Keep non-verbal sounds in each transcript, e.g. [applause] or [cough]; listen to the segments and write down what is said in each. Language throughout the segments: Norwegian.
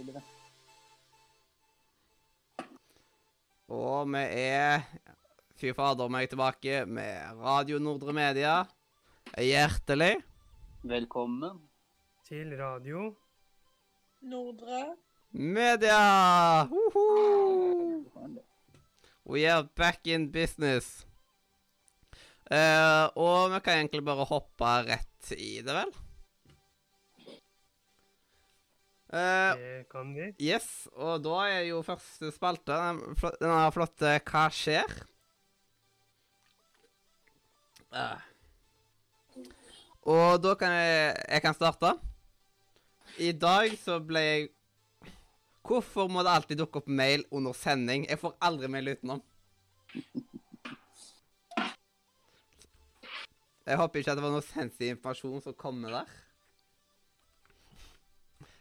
spillere. Og vi er Fy fader meg tilbake med Radio Nordre Media. Hjertelig. Velkommen. Til radio. Nordre. Media! Woho! We are back in business. Uh, og vi kan egentlig bare hoppe rett i det, vel? Det kan vi. yes, og da er jo første spalte denne flotte Hva skjer? Uh. Og da kan jeg Jeg kan starte. I dag så ble jeg Hvorfor må det alltid dukke opp mail under sending? Jeg får aldri mail utenom. Jeg håper ikke at det var noe sensitiv informasjon som kom med der.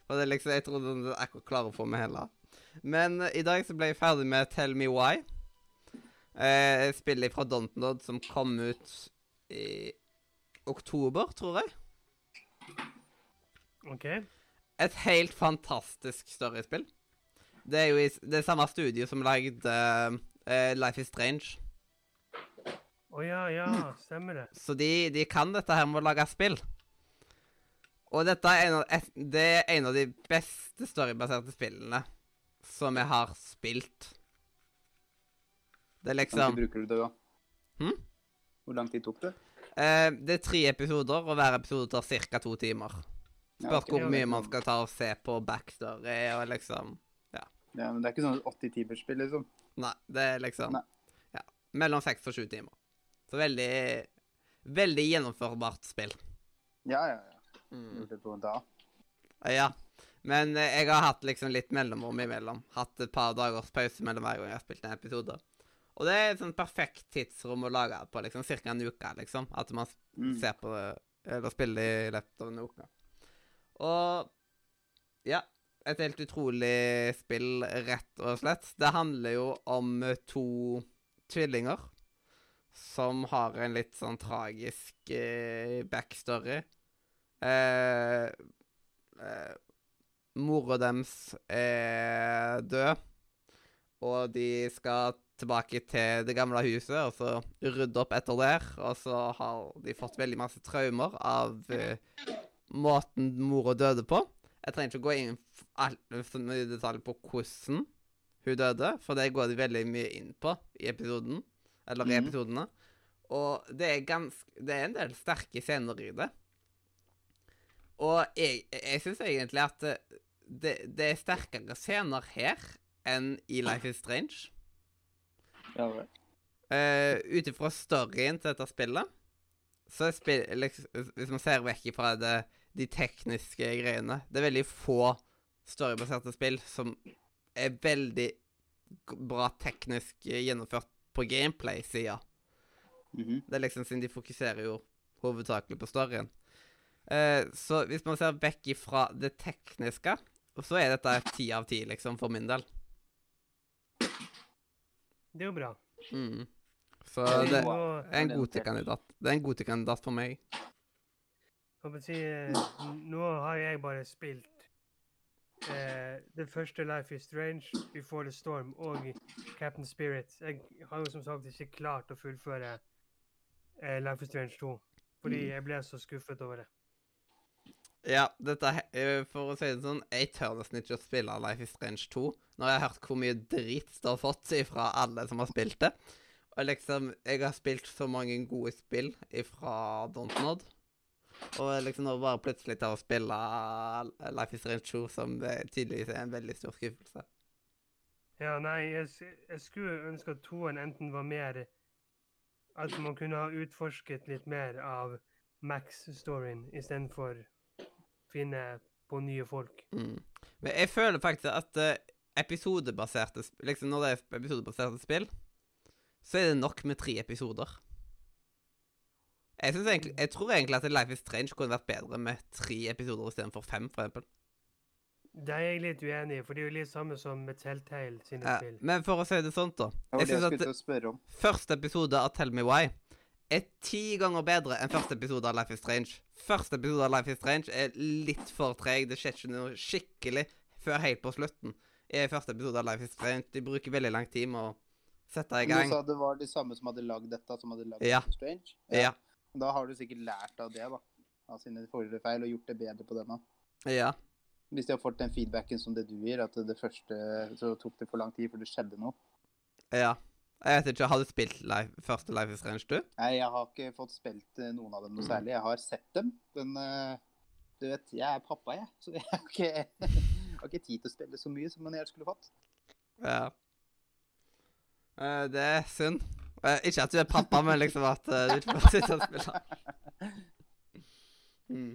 For det er liksom, Jeg trodde den akkurat klarer å få meg heller. Men uh, i dag så ble jeg ferdig med Tell Me Why. Uh, spillet fra Dontnod som kom ut i oktober, tror jeg. OK. Et helt fantastisk storiespill. Det er jo i det samme studio som lagde uh, Life is Strange. Å ja, ja, stemmer det. Så de, de kan dette her med å lage spill. Og dette er en av, et, det er en av de beste storybaserte spillene som jeg har spilt. Det er Hvor lang liksom tid bruker du det, da? Hm? Hvor lang tid tok det? eh, Det er tre episoder, og hver episode tar ca. to timer. Ja, okay. hvor mye man skal ta og se på backstory og liksom Ja, men det er ikke sånn 80 timers spill, liksom. Nei, det er liksom Nei. Ja. Mellom seks og sju timer. Så veldig Veldig gjennomførbart spill. Ja, ja, ja. Mm. Ja. Men eh, jeg har hatt liksom litt mellomrom imellom. Hatt et par dagers pause mellom hver gang jeg har spilt en episode. Og det er et sånn perfekt tidsrom å lage på, liksom. Cirka en uke, liksom. At man Mm. ser på det, eller spiller i løpet av en uke. Og ja. Et helt utrolig spill, rett og slett. Det handler jo om eh, to tvillinger som har en litt sånn tragisk eh, backstory. Eh, eh, Mora deres er død, og de skal tilbake til det gamle huset og så rydde opp etter der. Og så har de fått veldig masse traumer av eh, måten mora døde på. Jeg trenger ikke å gå inn i detalj på hvordan hun døde, for det går de veldig mye inn på i episoden. Eller i mm. episodene. Og det er ganske Det er en del sterke scener i det. Og jeg, jeg syns egentlig at det, det, er sterkere scener her enn i Life is Strange. Ja, vel. Uh, Ut ifra storyen til dette spillet, så spill, liksom, hvis man ser vekk fra det, de tekniske greiene Det er veldig få storybaserte spill som er veldig bra teknisk gjennomført på gameplay-sida. Mhm. Det er liksom siden de fokuserer jo hovedsakelig på storyen. Eh, så hvis man ser vekk ifra det tekniske, så er dette ti av ti, liksom, for min del. Det er jo bra. Mm. Så det er en godtekandidat. Det er en godtekandidat for meg. si, eh, nå har jeg bare spilt eh, det første Life is Strange, Before the Storm og Captain Spirit. Jeg har jo som sagt ikke klart å fullføre eh, Life is Strange 2, fordi Mm. jeg ble så skuffet over det. Ja, dette eh, For å si det sånn, jeg tør nesten ikke å spille Life is Strange 2 når jeg har hørt hvor mye drit det har fått fra alle som har spilt det. Og liksom, jeg har spilt så mange gode spill ifra Dontnod. Og liksom nå bare plutselig til å spille Life is Strange 2, som tydeligvis er en veldig stor skuffelse. Ja, nei, jeg, jeg skulle ønske at toen enten var mer At man kunne ha utforsket litt mer av Max-storyen istedenfor finne på nye folk. Mm. Men jeg føler faktisk at eh, episodebaserte Liksom når det er episodebaserte spill, så er det nok med tre episoder. Jeg, egentlig, jeg tror egentlig at Life is Strange kunne vært bedre med tre episoder istedenfor fem, for eksempel. Det er jeg litt uenig i, for det er jo litt samme som med Telltale sine Ja, spill. men for å si det sånn, da. Jeg synes at første episode av Tell Me Why er ti ganger bedre enn første episode av Life is Strange. Første episode av Life is Strange er litt for treg. Det skjer ikke noe skikkelig før helt på slutten. I første episode av Life is Strange. De bruker veldig lang tid med å sette i gang. Du sa det var de samme som hadde lagd dette, som hadde lagd Ja. Life is Strange? Ja. Da har du sikkert lært av det, da. Av sine forrige feil, og gjort det bedre på denne. Ja. Hvis de har fått den feedbacken som det du gir, at det første så tok det for lang tid før det skjedde noe. Ja. Jeg vet ikke, Har du spilt live, første Life is Strange, du? Nei, jeg har ikke fått spilt eh, noen av dem noe særlig. Jeg har sett dem, men eh, du vet, jeg er pappa, jeg. Så jeg har ikke, [laughs] jeg har ikke tid til å spille så mye som en helst skulle fått. Ja. Eh, det er synd. Ikke at du er pappa, men liksom at du ikke får sitte og spille. Mm.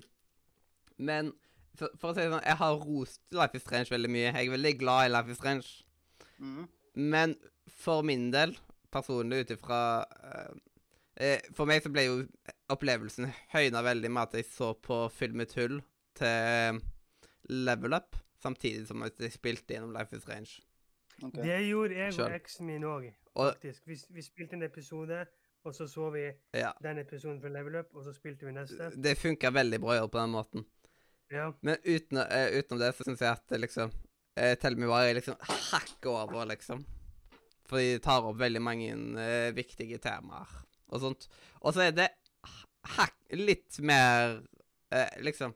Men for, for å si det sånn, jeg har rost Life is Strange veldig mye. Jeg er veldig glad i Life is Strange. Mhm. Men for min del, personlig ut ifra eh, eh, For meg så ble jo opplevelsen høyna veldig med at jeg så på Fyll med tull til Level Up, samtidig som at jeg spilte gjennom Life is Strange. Okay. Det gjorde jeg og eksen min òg, faktisk. Vi, vi spilte en episode, og så så vi ja, den episoden fra Level Up, og så spilte vi neste. det funka veldig bra å gjøre på den måten. Ja. Men uten, uh, utenom det så syns jeg at det liksom uh, Tell me why er liksom hakket over, liksom. For de tar opp veldig mange eh, viktige temaer og sånt. Og så er det hakk litt mer eh, Liksom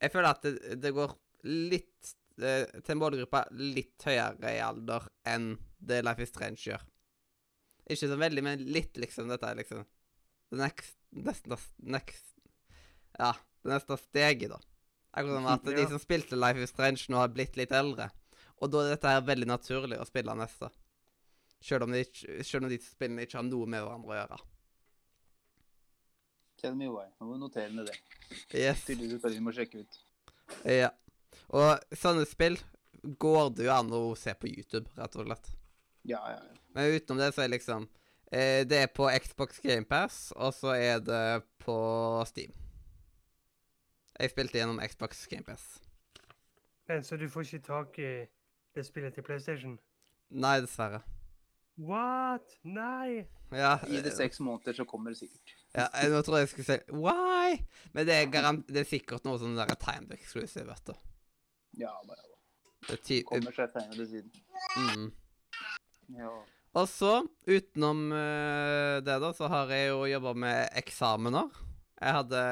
Jeg føler at det, det går litt eh, til en målgruppe litt høyere i alder enn det Life is Strange gjør. Ikke så veldig, men litt, liksom. Dette er liksom det next, neste, Ja, det neste steget, da. Akkurat som at [laughs] de som spilte Life is Strange, nå har blitt litt eldre. Og da er dette her veldig naturlig å spille neste. Selv om de, selv om de spillene ikke har noe med hverandre å gjøre. Tell me why. Nå må du notere ned det. Yes. Tydeligvis at vi må sjekke ut. Ja. Og sånne spill går det jo an å se på YouTube, rett og slett. Ja, ja, ja. Men utenom det så er liksom eh, Det er på Xbox GamePass, og så er det på Steam. Jeg spilte gjennom Xbox GamePass. Men så du får ikke tak i det spillet til PlayStation? Nei, dessverre. What? Nei! Ja, Gi det eh, seks måneder, så kommer det sikkert. ja, jeg- nå tror jeg jeg skulle si Why? Men det er, garant, det er sikkert noe sånn der Time exclusive, vet du. Ja, bare Det er ty kommer seg senere siden. mm. Ja. Og så, utenom uh, det, da, så har jeg jo jobba med eksamener. Jeg hadde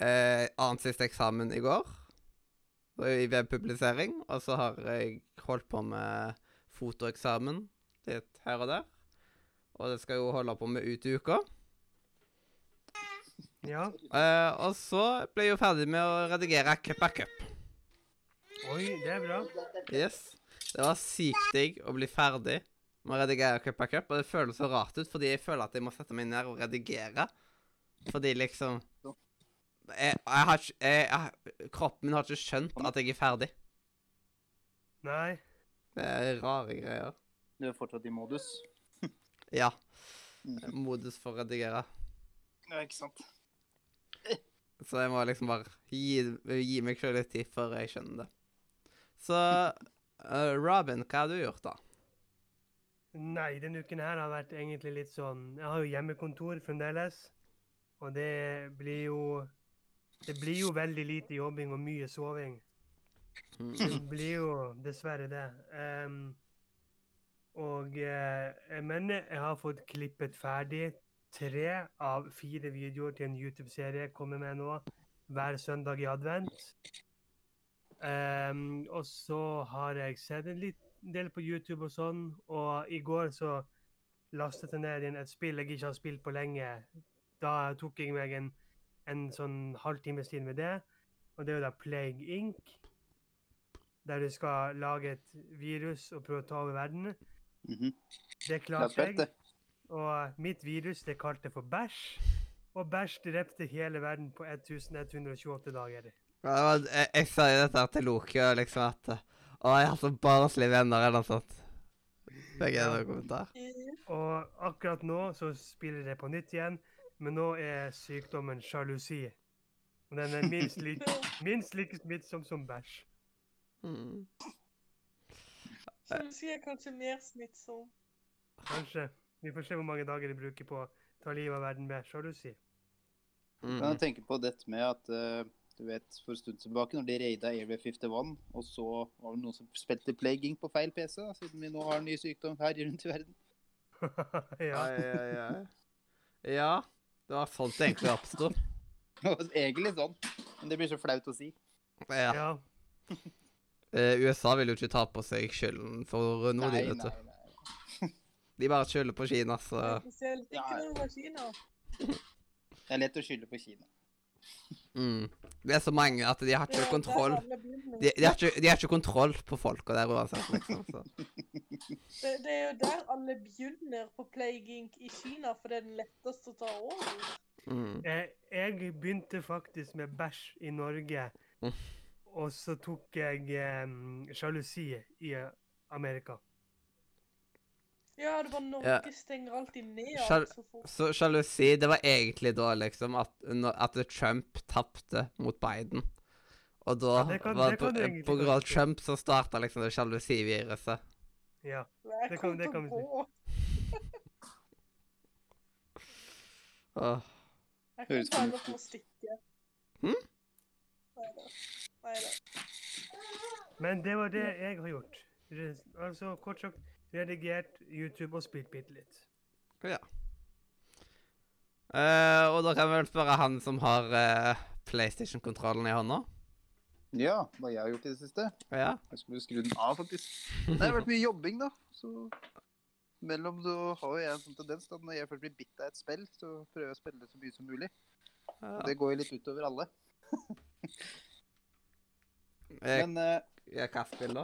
uh, annet siste eksamen i går, i webpublisering. Og så har jeg holdt på med fotoeksamen litt her og der. Og det skal jeg jo holde på med ut i uka. Ja. Eh, og så ble jeg jo ferdig med å redigere Cup of Cup. Oi, det er bra. Yes. Det var sykt digg å bli ferdig med å redigere Cup of Cup, og det føles så rart ut, fordi jeg føler at jeg må sette meg ned og redigere. Fordi liksom jeg, jeg har ikke jeg, jeg, Kroppen min har ikke skjønt at jeg er ferdig. Nei. Det er rare greier. Du er fortsatt i modus. [laughs] Ja. Mhm. Modus for å redigere. Ja, ikke sant. Så jeg må liksom bare gi, gi meg sjøl litt tid før jeg skjønner det. Så uh, Robin, hva har du gjort, da? Nei, denne uken her har vært egentlig litt sånn Jeg har jo hjemmekontor fremdeles. Og det blir jo Det blir jo veldig lite jobbing og mye soving. Mm. Det blir jo dessverre det. Um, og jeg Men jeg har fått klippet ferdig tre av fire videoer til en YouTube-serie jeg kommer med nå hver søndag i advent. Um, og så har jeg sett en liten del på YouTube og sånn, og i går så lastet jeg ned inn et spill jeg ikke har spilt på lenge. Da tok jeg meg en, en sånn halvtimes tid med det, og det er jo da Plague Inc der du skal lage et virus og prøve å ta over verden. Mhm. Det klarte det. jeg. Og mitt virus det kalte jeg for bæsj. Og bæsj drepte hele verden på 1128 dager. Ja, det var- Jeg, jeg sa jo dette til Loki, og liksom at Å, jeg har så barnslige venner, eller noe sånt. Begge er noen kommentar. Og akkurat nå så spiller det på nytt igjen, men nå er sykdommen sjalusi. Og den er minst like, [laughs] minst like smittsom som bæsj. Mm. Sjalusi er kanskje mer smittsom. Kanskje. Vi får se hvor mange dager de bruker på å ta livet av verden med sjalusi. Kan Mm. jeg tenke på dette med at uh, du vet, for en stund tilbake, når de raida Area 51, og så var det noen som spilte Plaguing på feil PC, da, siden vi nå har en ny sykdom her rundt i verden. [laughs] ja. Ai, ai, ai. Ja, det var sånn det egentlig oppsto. Egentlig sånn, men det blir så flaut å si. Ja. ja. Eh, USA vil jo ikke ta på seg skylden for noe, de, vet du. nei. De bare skylder på Kina, så. Det er lett å skylde på Kina. Mm. Det er så mange at de har ikke kontroll. De, de, har ikke, de har ikke kontroll på folka der uansett, liksom. Så. Det, det er jo der alle begynner på Plague Inc. i Kina, for det er den letteste å ta over. Mm. Jeg, jeg begynte faktisk med bæsj i Norge, Mm. og så tok jeg um, sjalusi i Amerika. Ja, det var Norge Ja. stenger alltid ned Sjal- så fort. Så sjalusi, det var egentlig da liksom at, at Trump tapte mot Biden. Og da Ja, det kan- var det på, på grunn av. Trump så starta liksom det sjalusiviruset. Ja. Det kan- det kan vi si. [laughs] Åh. Jeg kan ta det for å stikke. Hm? Neida. Neida. Men det var det jeg har gjort. Altså kort sagt redigert YouTube og spilt bitte litt. Ja. Uh, og da kan vi vel spørre han som har uh, PlayStation-kontrollen i hånda. Ja, hva jeg har gjort i det siste. Ja. Jeg skulle skru den av, faktisk. Det har vært mye jobbing, da. Så mellom så har jo jeg en sånn tendens at når jeg først blir bitt av et spill, så prøver jeg å spille det så mye som mulig. ja. Det går jo litt utover alle. Eh, Men uh, jeg, hva spill da?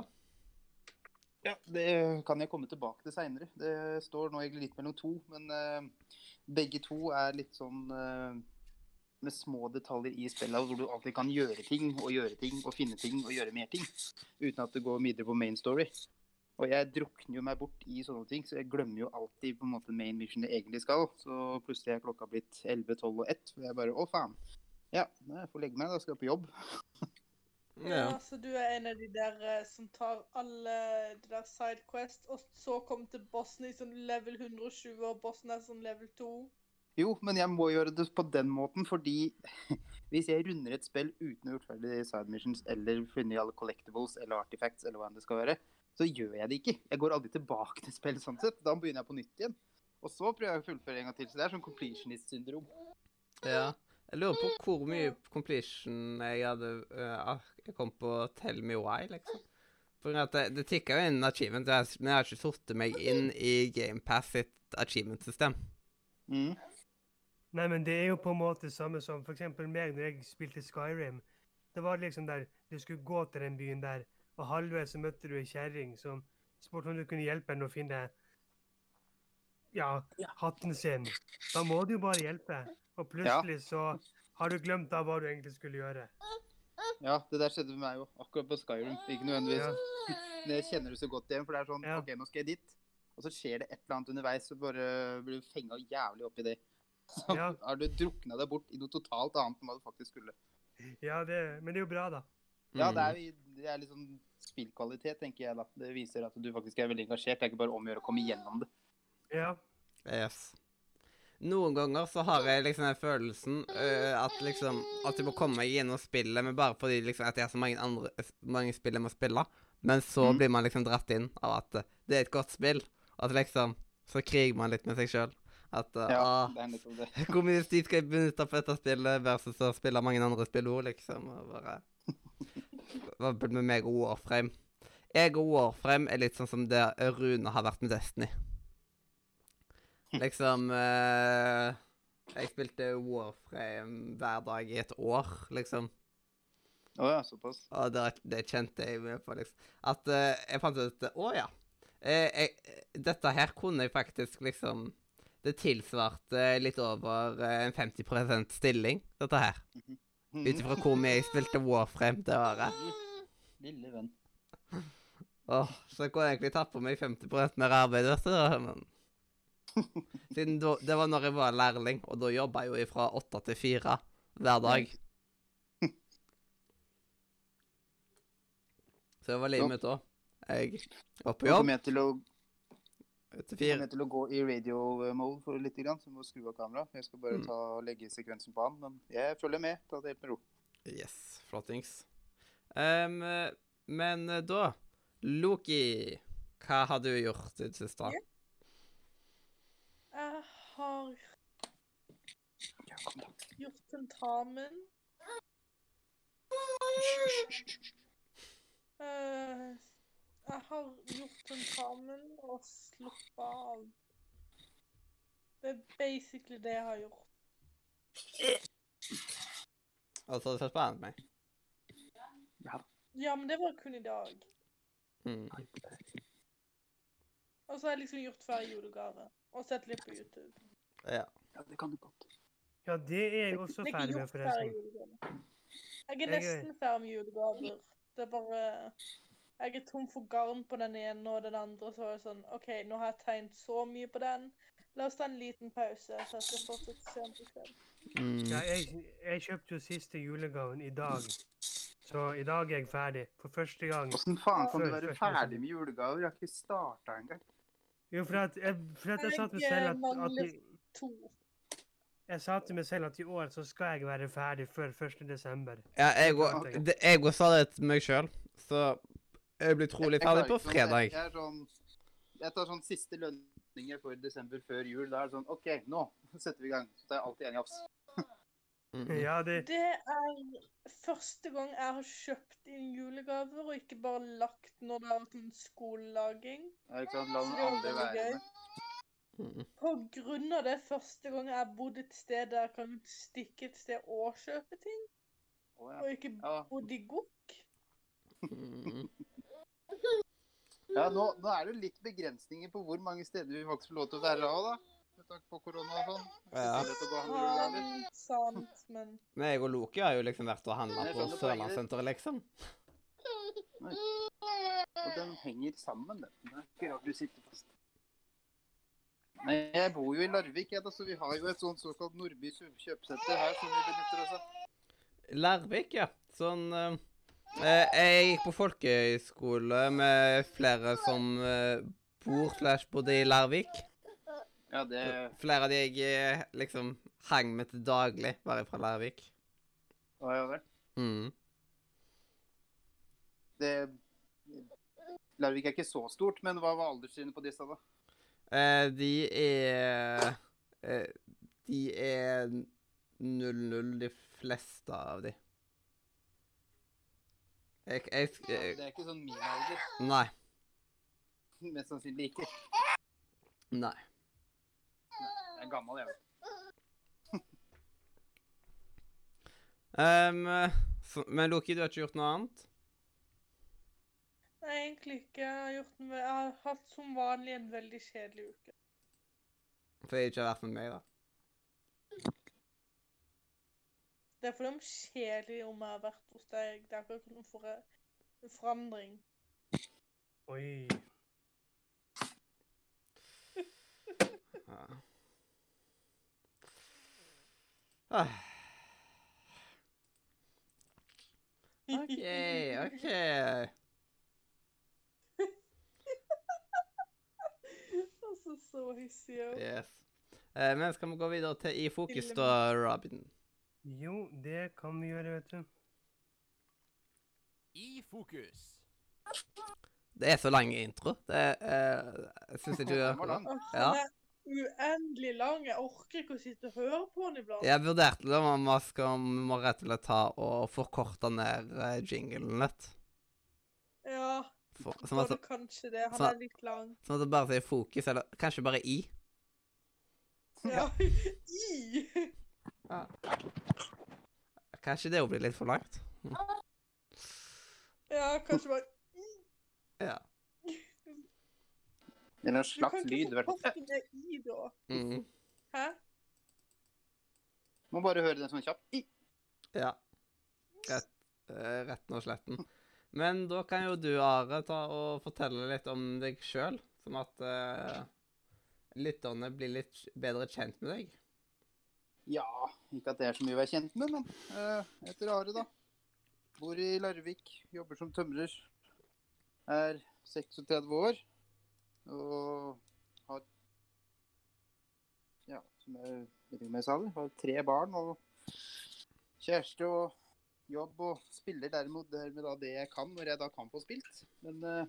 Ja, det kan jeg komme tilbake til seinere. Det står nå egentlig litt mellom to, men uh, begge to er litt sånn uh, med små detaljer i spillet, hvor du alltid kan gjøre ting og gjøre ting og finne ting og gjøre mer ting, uten at det går videre på main story. Og jeg drukner jo meg bort i sånne ting, så jeg glemmer jo alltid på en måte main mission det egentlig skal. Så plutselig er klokka blitt 11, 12 og 1, og jeg bare å faen. Ja, jeg får legge meg, da skal jeg på jobb. [laughs] Ja, så du er en av de der eh, som tar alle de der sidequest, og så kommer til bossen i sånn level 120, og bossen er sånn level 2. Jo, men jeg må gjøre det på den måten, fordi [laughs] hvis jeg runder et spill uten å ha gjort ferdig side missions eller funnet alle collectibles eller artifacts eller hva enn det skal være, så gjør jeg det ikke. Jeg går aldri tilbake til spillet sånn sett. Da begynner jeg på nytt igjen. Og så prøver jeg å fullføre en gang til. Så det er sånn completionist-syndrom. Ja. Jeg lurer på hvor mye completion jeg hadde ah, Jeg kom på Tell Me Why, liksom. For at det, det tikka jo inn achievement, men jeg har ikke satt meg inn i GamePass sitt achievement-system. Mm. Nei, men det er jo på en måte samme som eksempel meg når jeg spilte Skyrim. Det var liksom der du skulle gå til den byen der, og halvveis så møtte du ei kjerring som spurte om du kunne hjelpe henne å finne ja, hatten sin. Da må du jo bare hjelpe. Og plutselig så har du glemt av hva du egentlig skulle gjøre. Ja, det der skjedde med meg jo. Akkurat på Skyrim. Ikke nødvendigvis. Ja. [laughs] Jeg kjenner du så godt igjen, for det er sånn Ja. OK, nå skal jeg dit. Og så skjer det et eller annet underveis, så bare blir du fenga jævlig opp i det. [laughs] Så Ja. har du drukna deg bort i noe totalt annet enn hva du faktisk skulle. Ja, det, men det er jo bra, da. Ja, Mm. det er, det er litt sånn spillkvalitet, tenker jeg da. Det viser at du faktisk er veldig engasjert. Det er ikke bare om å gjøre å komme gjennom det. Ja. Yes. Noen ganger så har jeg liksom den følelsen øh, at liksom At jeg må komme meg gjennom spillet, men bare fordi liksom at jeg har så mange andre mange spill jeg må spille. Men så Mm. blir man liksom dratt inn av at øh, det er et godt spill. At liksom Så kriger man litt med seg sjøl. At uh, Ja, ah. [laughs] Hvor mye tid skal jeg benytte på dette spillet versus å spille mange andre spill òg, liksom? Og bare [laughs] Hva med meg og Warframe? Jeg og Warframe er litt sånn som det Rune har vært med Destiny. Liksom eh, Jeg spilte Warframe hver dag i et år, liksom. Å ja, såpass. Og det, det kjente jeg med på, liksom. At eh, jeg fant ut at Å ja. Eh, jeg, dette her kunne jeg faktisk liksom Det tilsvarte litt over eh, en 50% stilling, dette her. Mhm. Ut ifra hvor mye jeg spilte Warframe det året. [laughs] Lille venn. Åh, så jeg kunne egentlig tatt på meg 50 mer arbeid, vet du. Men [laughs] Siden da, det var når jeg var lærling, og da jobba jeg jo fra åtte til fire hver dag. [laughs] Så det var livet mitt òg. Jeg var på jobb kommer jeg til å, kommer jeg til å gå i radio-mode for litt, grann, så jeg må skru av kameraet. Jeg skal bare Mm. ta og legge sekvensen på han, men jeg følger med. Ta det helt med ro. Yes, flottings. Um, men eh, da Loki, hva har du gjort i det siste? Ja. Jeg har gjort tentamen. Eh, jeg har gjort tentamen og sluppet av. Det er basically det jeg har gjort. Altså, du sett på anime? Ja, Ja, men det var kun i dag. Mm. Og så har jeg liksom gjort ferdig julegave. Og sett litt på YouTube. Ja. ja, det kan du godt. Ja, det er jeg også er ferdig med, forresten. Jeg er er- nesten ferdig med julegaver. Det er bare Jeg er tom for garn på den ene og den andre, så er det sånn OK, nå har jeg tegnet så mye på den. La oss ta en liten pause, så jeg skal fortsette sent i kveld. Mm. Ja, jeg, jeg kjøpte jo siste julegaven i dag. Så i dag er jeg ferdig. For første gang. Åssen faen kan du være ferdig med julegaver? Jeg har ikke starta engang. Jo, for at jeg, for at jeg sa til meg selv at, at jeg. Jeg sa til meg selv at i år så skal jeg være ferdig før 1. desember. Ja, jeg òg sa det til meg sjøl, så jeg blir trolig ferdig på fredag. Jeg, jeg, sånn, jeg tar sånn siste lønninger for desember før jul. Da er det sånn OK, nå setter vi i gang. Så tar jeg alltid en jafs. Mm. Ja, det Det er første gang jeg har kjøpt inn julegaver, og ikke bare lagt når det har vært en skolelaging. Ja, ikke sant? La den det andre være med. Mm. På grunn av det første gang jeg har bodd et sted der jeg kan stikke et sted og kjøpe ting, Oh, ja. og ikke Ja. bodd i Gokk. Mm. Ja, nå, nå er det jo litt begrensninger på hvor mange steder vi faktisk får lov til å være av, da. Tanke på korona og sånn. Ja. Sant, men Men jeg og Loki har jo liksom vært og handla på skjønner. Sørlandssenteret, liksom. Og den henger sammen, den. Det er ikke rart du sitter fast. Nei, jeg bor jo i Larvik, jeg, da, så vi har jo et sånt såkalt Nordby kjøpesenter her som vi benytter oss av. Larvik, ja. Sånn eh, eh, Jeg gikk på folkehøyskole med flere som eh, bor slash bodde i Larvik. Ja, det Flere av de jeg eh, liksom hang med til daglig, var fra Larvik. Hva er det? Mm. det Larvik er ikke så stort, men hva var alderstrinnet på disse, da? Eh, de er eh, De er 0-0, de fleste av de. Jeg, jeg, jeg Det er ikke sånn min alder. Nei. [laughs] Mest sannsynlig ikke. Nei. Jeg er gammel, jeg vet. um, så, men Loki, du har ikke gjort noe annet? Nei, egentlig ikke. Jeg har, gjort noe. jeg har hatt som vanlig en veldig kjedelig uke. For jeg ikke har vært med meg, da. Det er fordi om kjedelig om jeg har vært hos deg. Det er ikke noen for en forandring. Oi. Ja. Ah. OK, OK. [laughs] altså, så hissig òg. Yes. Eh, men skal vi gå videre til i fokus, da, Robin? Jo, det kan vi gjøre, vet du. I fokus. Det er så lang intro. Det eh, syns ikke du var. Ja. Uendelig lang. Jeg orker ikke å sitte og høre på den iblant. Jeg vurderte det skal vi må rett og slett ta og forkorte ned eh, jinglen litt. Ja, For, burde at, kanskje det. Han så- er litt lang. Sånn at det bare sier fokus, eller kanskje bare i. Ja. [laughs] I! Kanskje det jo blir litt for langt. Ja, kanskje bare i. Ja. Eller en Du slags lyd. lyd. kan ikke få fall. i, da. Mm. Hæ? Må bare høre den sånn kjapt. I. Ja. Rett, eh, retten og sletten. Men da kan jo du, Are, ta og fortelle litt om deg sjøl, som at uh, lytterne blir litt bedre kjent med deg. Ja, ikke at det er så mye å være kjent med, men uh, jeg heter Are, da. Bor i Larvik, jobber som tømrer. Er 36 år og har Ja, som jeg vet med, sa det, har tre barn og kjæreste og jobb og spiller derimot dermed da det jeg kan, når jeg da kan få spilt. Men uh,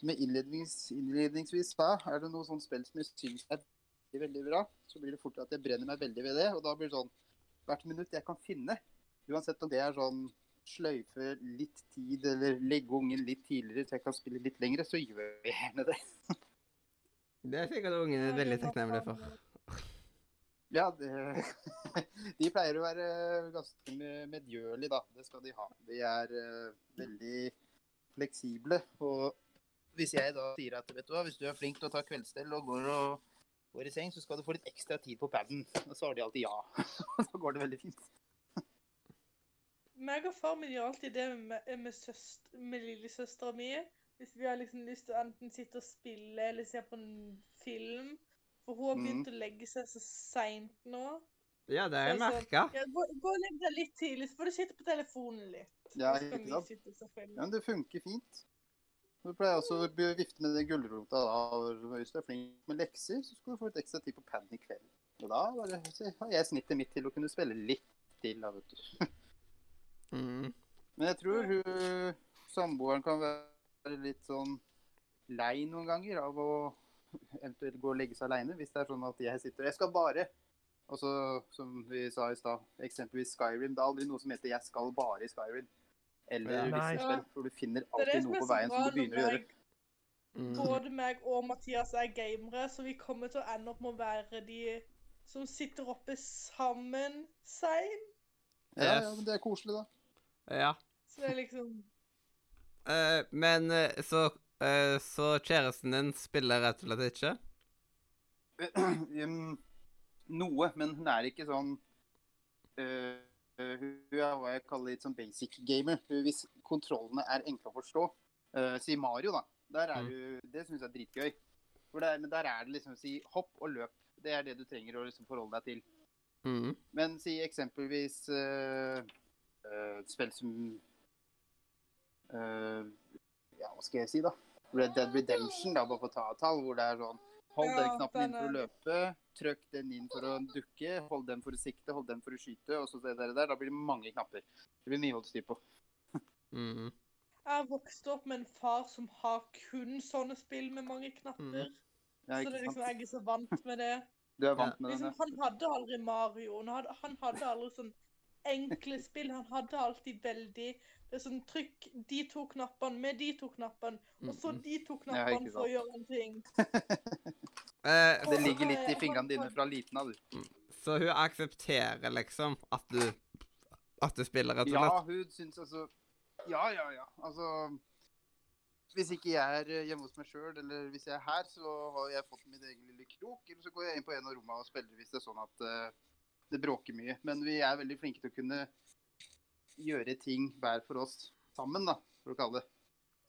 som jeg innlednings, innledningsvis sa, er det noe sånt spill som jeg syns er veldig, veldig bra, så blir det fort at jeg brenner meg veldig ved det. Og da blir det sånn hvert minutt jeg kan finne, uansett om det er sånn sløyfe litt tid eller legge ungen litt tidligere så jeg kan spille litt lengre, så gjør jeg gjerne det. Det er sikkert ungen Ja, veldig takknemlige takknemlig for. Ja, det, [laughs] de pleier å være ganske me- medgjørlige, da. Det skal de ha. De er eh, veldig fleksible. Og hvis jeg da sier at vet du hva, hvis du er flink til å ta kveldsstell og går, og, går i seng, så skal du få litt ekstra tid på paden. Og så har de alltid ja. [laughs] Så går det veldig fint. Meg og far min gjør alltid det med, med, søst, med lillesøstera mi. Hvis vi har liksom lyst til å enten sitte og spille eller se på en film. For hun har begynt begynt å legge seg så seint nå. Ja, det har jeg er merka. Ja, gå, gå og legg deg litt tidlig, så får du sitte på telefonen litt. Ja, helt ikke sant? Ja, men det funker fint. Du pleier også å vifte med den gulrota da. Hvis du er flink med lekser, så skal du få litt ekstra tid på paden i kveld. Og da har jeg snittet mitt til å kunne spille litt til, da, vet du. [laughs] Mm. Men jeg tror hun samboeren kan være litt sånn lei noen ganger av å eventuelt gå og legge seg aleine. Hvis det er sånn at jeg sitter Jeg skal bare Og så, som vi sa i stad, eksempelvis Skyrim. Det er aldri noe som heter 'jeg skal bare i Skyrim'. Eller visse for du finner er alltid noe på veien som du begynner å gjøre. Mm. både meg og Mathias er gamere, så vi kommer til å ende opp med å være de som sitter oppe sammen sein. Ja, ja, men det er koselig, da. Ja. Så det er liksom uh, men eh, så uh, Så kjæresten din spiller rett og slett ikke? [clears throat] um, noe, men hun er ikke sånn uh, Hun er hva jeg kaller litt sånn basic gamer. Hvis kontrollene er enkle å forstå. Uh, si Mario, da. Der er Mm. du, det syns jeg er dritgøy. For der, men der er det liksom si hopp og løp. Det er det du trenger å liksom forholde deg til. Mm. Men si eksempelvis øh, et spill som øh, Ja, hva skal jeg si, da? Red Dead Redemption, da, bare for å ta et tall, hvor det er sånn Hold den knappen inn for å løpe, trykk den inn for å dukke, hold den for å sikte, hold den for å skyte, og så det der. der. Da blir det mange knapper. Det blir mye å holde styr på. Mm. Jeg har vokst opp med en far som har kun sånne spill med mange knapper. Ja, så det er liksom, jeg er så vant med det. Du er vant med den, Liksom, ja. han hadde aldri Mario. Han hadde, han hadde aldri sånn enkle spill. Han hadde alltid veldig det er sånn Trykk de to knappene med de to knappene, og så Mhm. de to knappene for å gjøre en ting. [laughs] Eh, Det ligger litt i fingrene dine fra liten av, du. så hun aksepterer liksom at du At du spiller, rett og slett? Ja, hun syns altså Ja, ja, ja. Altså Hvis ikke jeg er eh, hjemme hos meg sjøl, eller hvis jeg er her, så har jeg fått min egen lille krok. Eller så går jeg inn på en av rommene og spiller hvis det er sånn at eh, det bråker mye. Men vi er veldig flinke til å kunne gjøre ting hver for oss sammen, da, for å kalle det.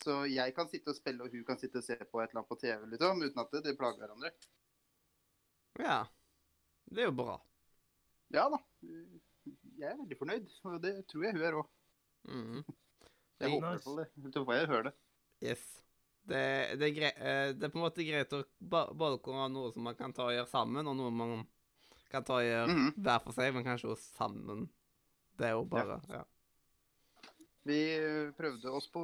Så jeg kan sitte og spille, og hun kan sitte og se på et eller annet på TV, liksom, uten at det, det plager hverandre. Ja. Det er jo bra. Ja da. Jeg er veldig fornøyd, og det tror jeg hun er òg. Mm. [laughs] Jeg håper i hvert fall det. Så får jeg høre det. Yes. Det, det, er eh, det er på en måte greit å ba- både kunne ha noe som man kan ta og gjøre sammen, og noe man kan ta og gjøre Mhm. hver for seg, men kanskje også sammen. Det er jo bare Ja. Vi eh, prøvde oss på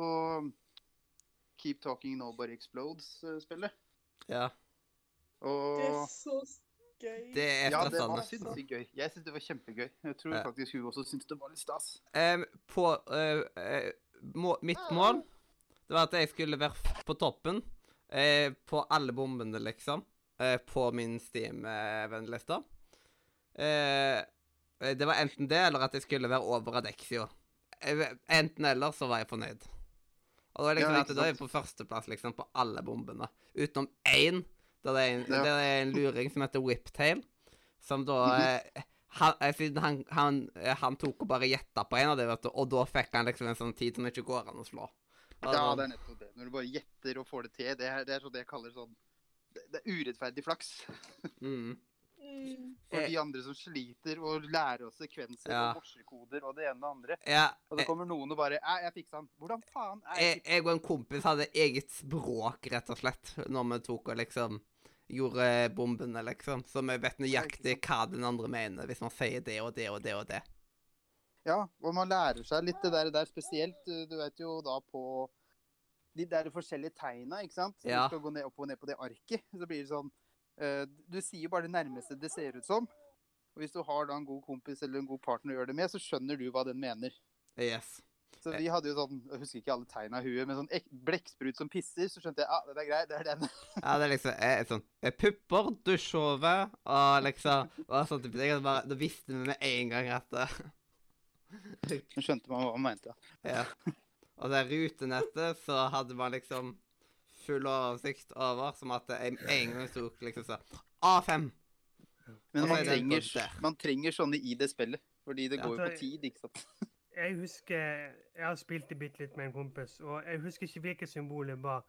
Keep Talking Nobody Explodes-spillet. ja. Og Det er så gøy. Det er ja, det var sinnssykt gøy. Jeg syns det var kjempegøy. Jeg tror Ja. faktisk hun også syntes det var litt stas. Um, på uh, uh, må, Mitt mål det var at jeg skulle være på toppen uh, på alle bombene, liksom. eh, på min Steam-vennliste. Eh, det var enten det, eller at jeg skulle være over Adexio. Eh, Enten eller, så var jeg fornøyd. Og da er, liksom Ja, at da er jeg på førsteplass liksom, på alle bombene. Utenom én, der det er en, Ja. det er en luring som heter Whiptail. Som da Mhm. eh, han, eh, Siden han, han, han tok og bare gjetta på en av dem, og da fikk han liksom en sånn tid som ikke går an å slå. Og Ja, det er nettopp det. Når du bare gjetter og får det til. Det er, det er sånn det jeg kaller sånn Det, det er urettferdig flaks. mm. Mm. For Eh. de andre som sliter og lærer oss sekvenser Ja. og morsekoder og det ene og det andre. Ja, Og så kommer noen og bare jeg fiksa den. Hvordan faen? er jeg, jeg og en kompis hadde eget språk, rett og slett, når vi tok og liksom gjorde bombene, liksom. Så vi vet nøyaktig hva den andre mener, hvis man sier det og det og det og det. Ja, og man lærer seg litt det der, der spesielt. Du, du vet jo da på de der forskjellige tegna, ikke sant? Så Ja. Du skal gå ned, opp og ned på det arket. Så blir det sånn eh, Du sier bare det nærmeste det ser ut som. Og hvis du har da en god kompis eller en god partner å gjøre det med, så skjønner du hva den mener. Yes. Så vi hadde jo sånn Jeg husker ikke alle tegna i huet, men sånn ek- blekksprut som pisser, så skjønte jeg ja, det er greit, det er den. [laughs] Ja, det er liksom eh, sånn eh, Pupper, dusjhove og liksom og sånn jeg. Bare, da visste vi med en gang at. Så skjønte man hva man mente. [laughs] Ja. Og det rutenettet, så hadde man liksom full oversikt over, som at det en en gang tok liksom så A5. Men man er trenger, man trenger sånne i det spillet. Fordi det går jo på tid, ikke sant. [laughs] Jeg husker Jeg har spilt det bitte litt med en kompis, og jeg husker ikke hvilket symbol det var,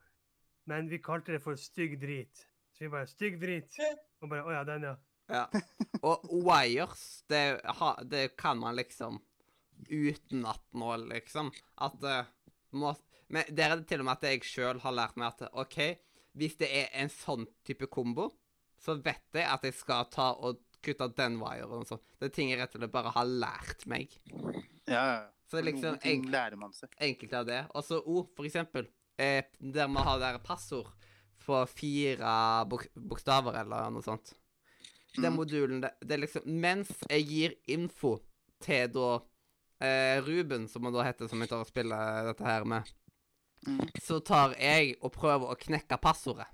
men vi kalte det for stygg drit. Så vi bare Stygg drit. Og bare Å ja, den, ja. Ja. Og wires, det, det kan man liksom utenat nå, liksom. At eh, må, Men der er det til og med at jeg sjøl har lært meg at OK, hvis det er en sånn type kombo, så vet jeg at jeg skal ta og kutte den wiren og sånn. Det er ting jeg rett og slett bare har lært meg. Ja, ja. Så det er liksom Noen ting lærer man seg. Enkelte av det. Og så O, for eksempel. Eh, der man har der passord på fire bok bokstaver eller noe sånt. Den Mhm. modulen, det, det er liksom Mens jeg gir info til da eh, Ruben, som han da heter, som jeg tar og spiller dette her med, Mhm. så tar jeg og prøver å knekke passordet.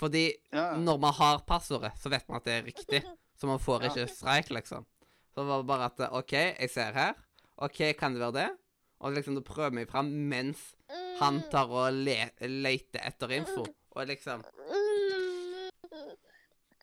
Fordi Ja, ja. når man har passordet, så vet man at det er riktig. [laughs] Så man får ikke streik, liksom. Så det var bare at OK, jeg ser her. OK, kan det være det? Og liksom, da prøver vi fram mens han tar og le leter etter info. Og liksom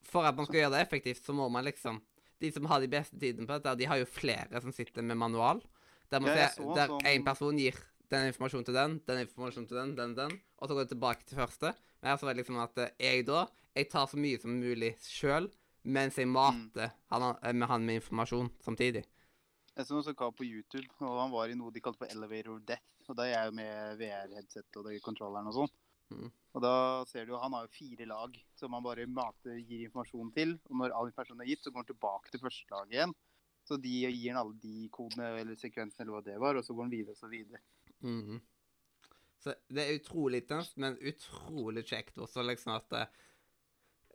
For at man skal gjøre det effektivt, så må man liksom De som har de beste tidene på dette, de har jo flere som sitter med manual. Der, man ser, så der sånn- en person gir den informasjonen til den, den informasjonen til den, den, den, og så går det tilbake til første. Men her så var det liksom at eh, jeg da Jeg tar så mye som mulig sjøl, mens jeg mater han, eh, med han med informasjon samtidig. Jeg så noen kar på YouTube, og han var i noe de kalte for Elevator Death. Og da er jeg jo med VR-headset og kontrolleren og sånn. Mhm. Og da ser du han har jo fire lag som han bare mater, gir informasjon til. Og når all informasjon er gitt, så går han tilbake til første lag igjen. Så de gir han alle de kodene eller sekvensene eller hva det var, og så går han videre og så videre. Mm. Så det er utrolig tøft, men utrolig kjekt også, liksom at eh,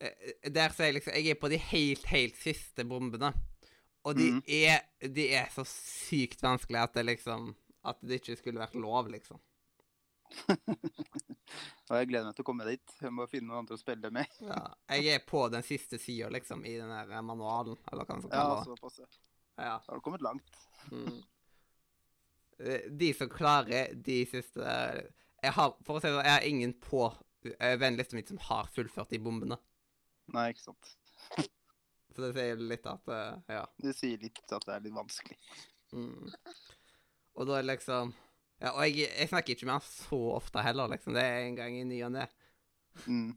eh, Der ser jeg liksom Jeg er på de helt, helt siste bombene. Og de, mm. er, de er så sykt vanskelige at det liksom At det ikke skulle vært lov, liksom. [laughs] Og jeg gleder meg til å komme dit. Jeg må finne noen andre å spille med. [laughs] Ja, jeg er på den siste sida, liksom, i den der eh, manualen, eller hva man skal Ja, kalle det. såpass. ja. Ja. Da har du kommet langt. Mm. Eh, De som klarer de siste eh, Jeg har for å si det, sånn, jeg har ingen på vennlista mi som har fullført de bombene. Nei, ikke sant. [laughs] Så det sier litt at Ja. Det sier litt at det er litt vanskelig. Mm. Og da er liksom Ja, og jeg, jeg snakker ikke med han så ofte heller, liksom. Det er en gang i ny og ne. Mm.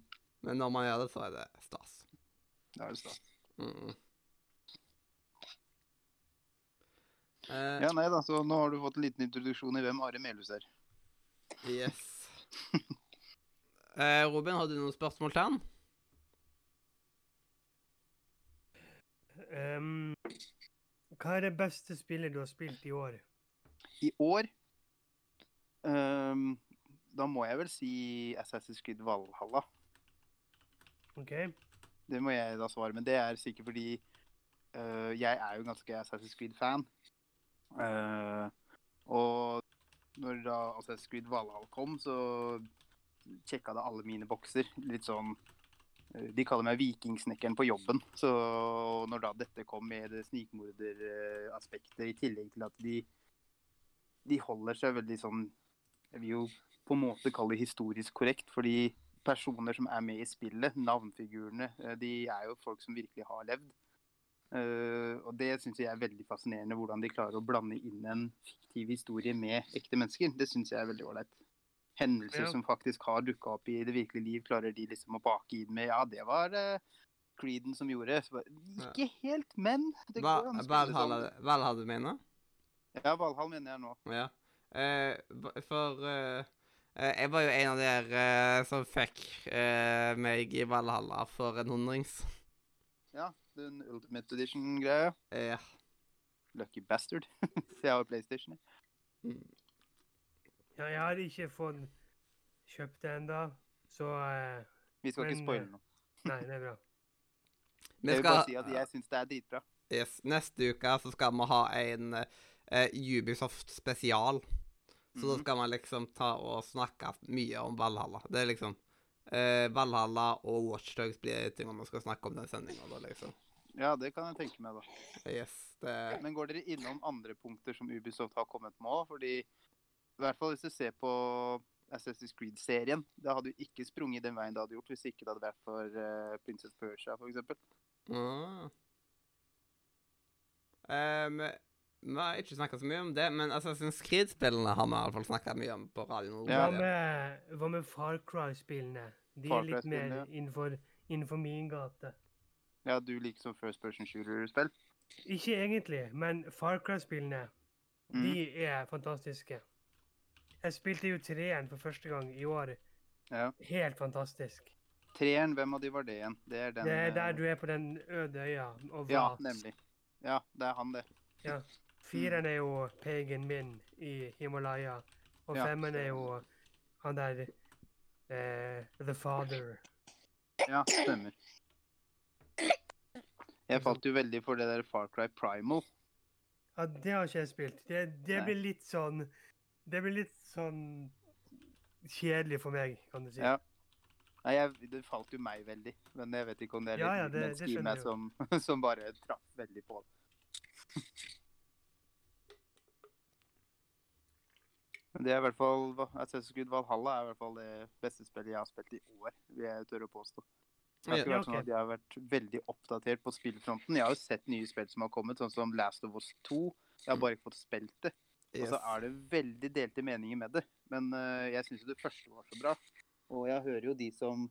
Men når man gjør det, så er det stas. Det er det stas. Mm. Eh, Ja, nei da, så nå har du fått en liten introduksjon i hvem Are Melhus er. Yes. Eh, Robin, har du noen spørsmål til han? Um, hva er det beste spillet du har spilt i år? I år ehm, Da må jeg vel si Assassin's Creed Valhalla. OK? Det må jeg da svare, men det er sikkert fordi uh, jeg er jo ganske Assassin's Creed-fan. Uh, og når da Assassin's Creed Valhalla kom, så sjekka det alle mine bokser. Litt sånn eh, De kaller meg vikingsnekkeren på jobben. Så når da dette kom med det snikmorderaspektet, i tillegg til at de de holder seg veldig sånn Jeg vil jo på en måte kalle det historisk korrekt, fordi personer som er med i spillet, navnfigurene, eh, de er jo folk som virkelig har levd. Eh, og det syns jeg er veldig fascinerende, hvordan de klarer å blande inn en fiktiv historie med ekte mennesker. Det syns jeg er veldig ålreit. Hendelser Ja. som faktisk har dukka opp i det virkelige liv, klarer de liksom å bake inn med Ja, det var uh, Creeden som gjorde. Så bare, ikke helt, men det går Valhalla, sånn. Valhalla du mener? Ja, Valhall mener jeg nå. Ja. Eh, for eh, eh, jeg var jo en av dere eh, som fikk eh, meg i Valhalla for en hundrings. Ja, den Ultimate Edition-greia. Eh, Lucky bastard. [laughs] jeg har PlayStation. Mm. Ja, jeg har ikke fått kjøpt det ennå, så eh, Vi skal ikke spoile noe. Nei, det er bra. [laughs] Vi Jeg vil bare skal, si at jeg syns det er dritbra. yes, neste uke så skal vi ha en uh, Ubisoft spesial. Så da Mhm. skal man liksom ta og snakke mye om Valhalla. Det er liksom eh, Valhalla og Watchdogs blir ting man skal snakke om den sendinga, da, liksom. Ja, det kan jeg tenke meg, da. Yes, det Men går dere innom andre punkter som Ubisoft har kommet med òg? Fordi i hvert fall hvis du ser på Assassin's Creed-serien, det hadde jo ikke sprunget den veien det hadde gjort hvis ikke det hadde vært for uh, Princess Persia, f.eks. Ah. Um, vi har ikke snakka så mye om det, men Assassin's Creed-spillene har vi i hvert fall snakka mye om på Radio Nord. Ja. Hva med, hva med Far Cry-spillene? De Far er litt mer innenfor, innenfor min gate. Ja, du liker som first person shooter-spill? Ikke egentlig, men Far Cry-spillene, Mm. de er fantastiske. Jeg spilte jo treeren for første gang i år. Ja. Helt fantastisk. Treeren, hvem av de var det igjen? Det er den Det er eh, der du er på den øde øya og Ja, nemlig. Ja, det er han, det. Ja. Fireren er jo pegen Min i Himalaya, og Ja, femmen er jo han der eh, The Father. Ja, stemmer. Jeg falt jo veldig for det der Far Cry Primal. Ja, det har ikke jeg spilt. Det, det blir litt sånn Det blir litt sånn kjedelig for meg, kan du si. Ja. Nei, jeg, det falt jo meg veldig. Men jeg vet ikke om det er Ja, litt ja, det- det, det meg som, [laughs] som bare traff veldig på det. Det er i hvert fall Assassin's Creed Valhalla er i hvert fall det beste spillet jeg har spilt i år, vil jeg tørre å påstå. Det har ikke vært sånn at jeg har vært veldig oppdatert på spillfronten. Jeg har jo sett nye spill som har kommet, sånn som Last of Us 2. Jeg har bare ikke fått spilt det. Og så er det veldig delte meninger med det. Men eh, jeg syns jo det første var så bra. Og jeg hører jo de som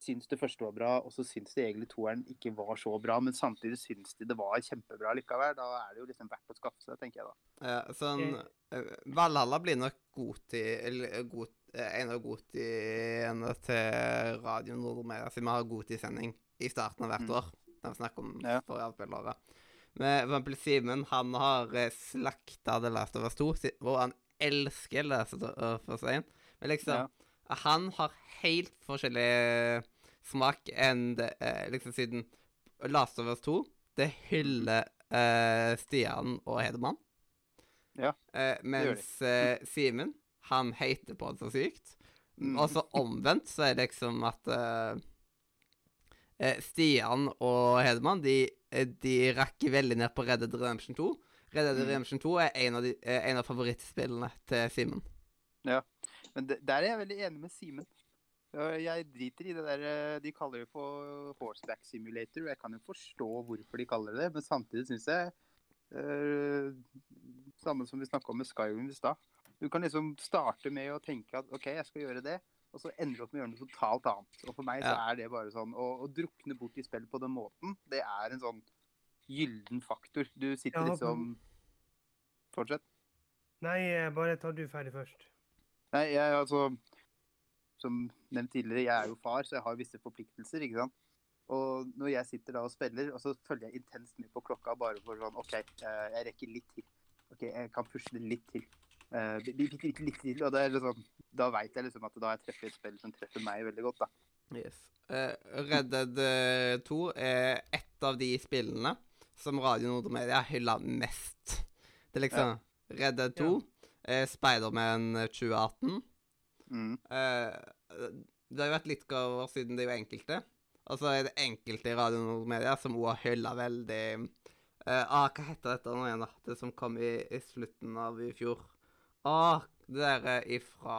syns det første var bra, og så syns de egentlig toeren ikke var så bra, men samtidig syns de det var kjempebra likevel. Da er det jo liksom verdt å skaffe seg, tenker jeg da. Ja, sånn eh, Valhalla blir nok god til eller, god, eh, En av godtiene til Radio Nordmedia, siden vi har godtisending i starten av hvert Mm. år. Der vi snakker om Ja. forrige avspillere. Men for eksempel Simen, han har eh, slakta The Last of Us 2, hvor han elsker Last of Us 1. Men liksom Ja. Han har helt forskjellig smak enn det, liksom siden Last of Us 2 Det hyller eh, Stian og Hedemann. Ja, Eh, mens eh, Simen, han hater på det så sykt. Mm. Og så omvendt så er det liksom at Stian og Hedemann, de, de rakker veldig ned på Red Dead Redemption 2. Red Dead Mm. Redemption 2 er en av, de, en av favorittspillene til Simen. Men det, der er jeg veldig enig med Simen. Jeg driter i det der eh, De kaller det for horseback simulator. Jeg kan jo forstå hvorfor de kaller det men samtidig syns jeg eh, Samme som vi snakka om med Skyrim i stad. Du kan liksom starte med å tenke at OK, jeg skal gjøre det, og så ender du opp med å gjøre noe totalt annet. Og for meg så er det bare sånn Å, å drukne bort i spill på den måten, det er en sånn gyllen faktor. Du sitter Ja, liksom Fortsett. Nei, eh, bare ta du ferdig først. Nei, jeg altså Som nevnt tidligere, jeg er jo far, så jeg har visse forpliktelser, ikke sant. Og når jeg sitter da og spiller, og så følger jeg intenst med på klokka bare for sånn OK, eh, jeg rekker litt til. OK, jeg kan pusle litt til. Eh, bi- bi- bitte litt, litt til. Og det er liksom Da veit jeg liksom at da har jeg treffet et spill som treffer meg veldig godt, da. Yes. Eh, Red Dead eh, 2 er et av de spillene som Radio Nordmedia hyller mest. Det er liksom Red Dead 2, ja. Spiderman 2018 Mm. eh, Det har jo vært litt over siden det er jo enkelte. Og så er det enkelte i Radio Nordmedia som også har hylla veldig eh, ah, Hva heter dette nå igjen, da? Det som kom i, i slutten av i fjor. Ah, det der ifra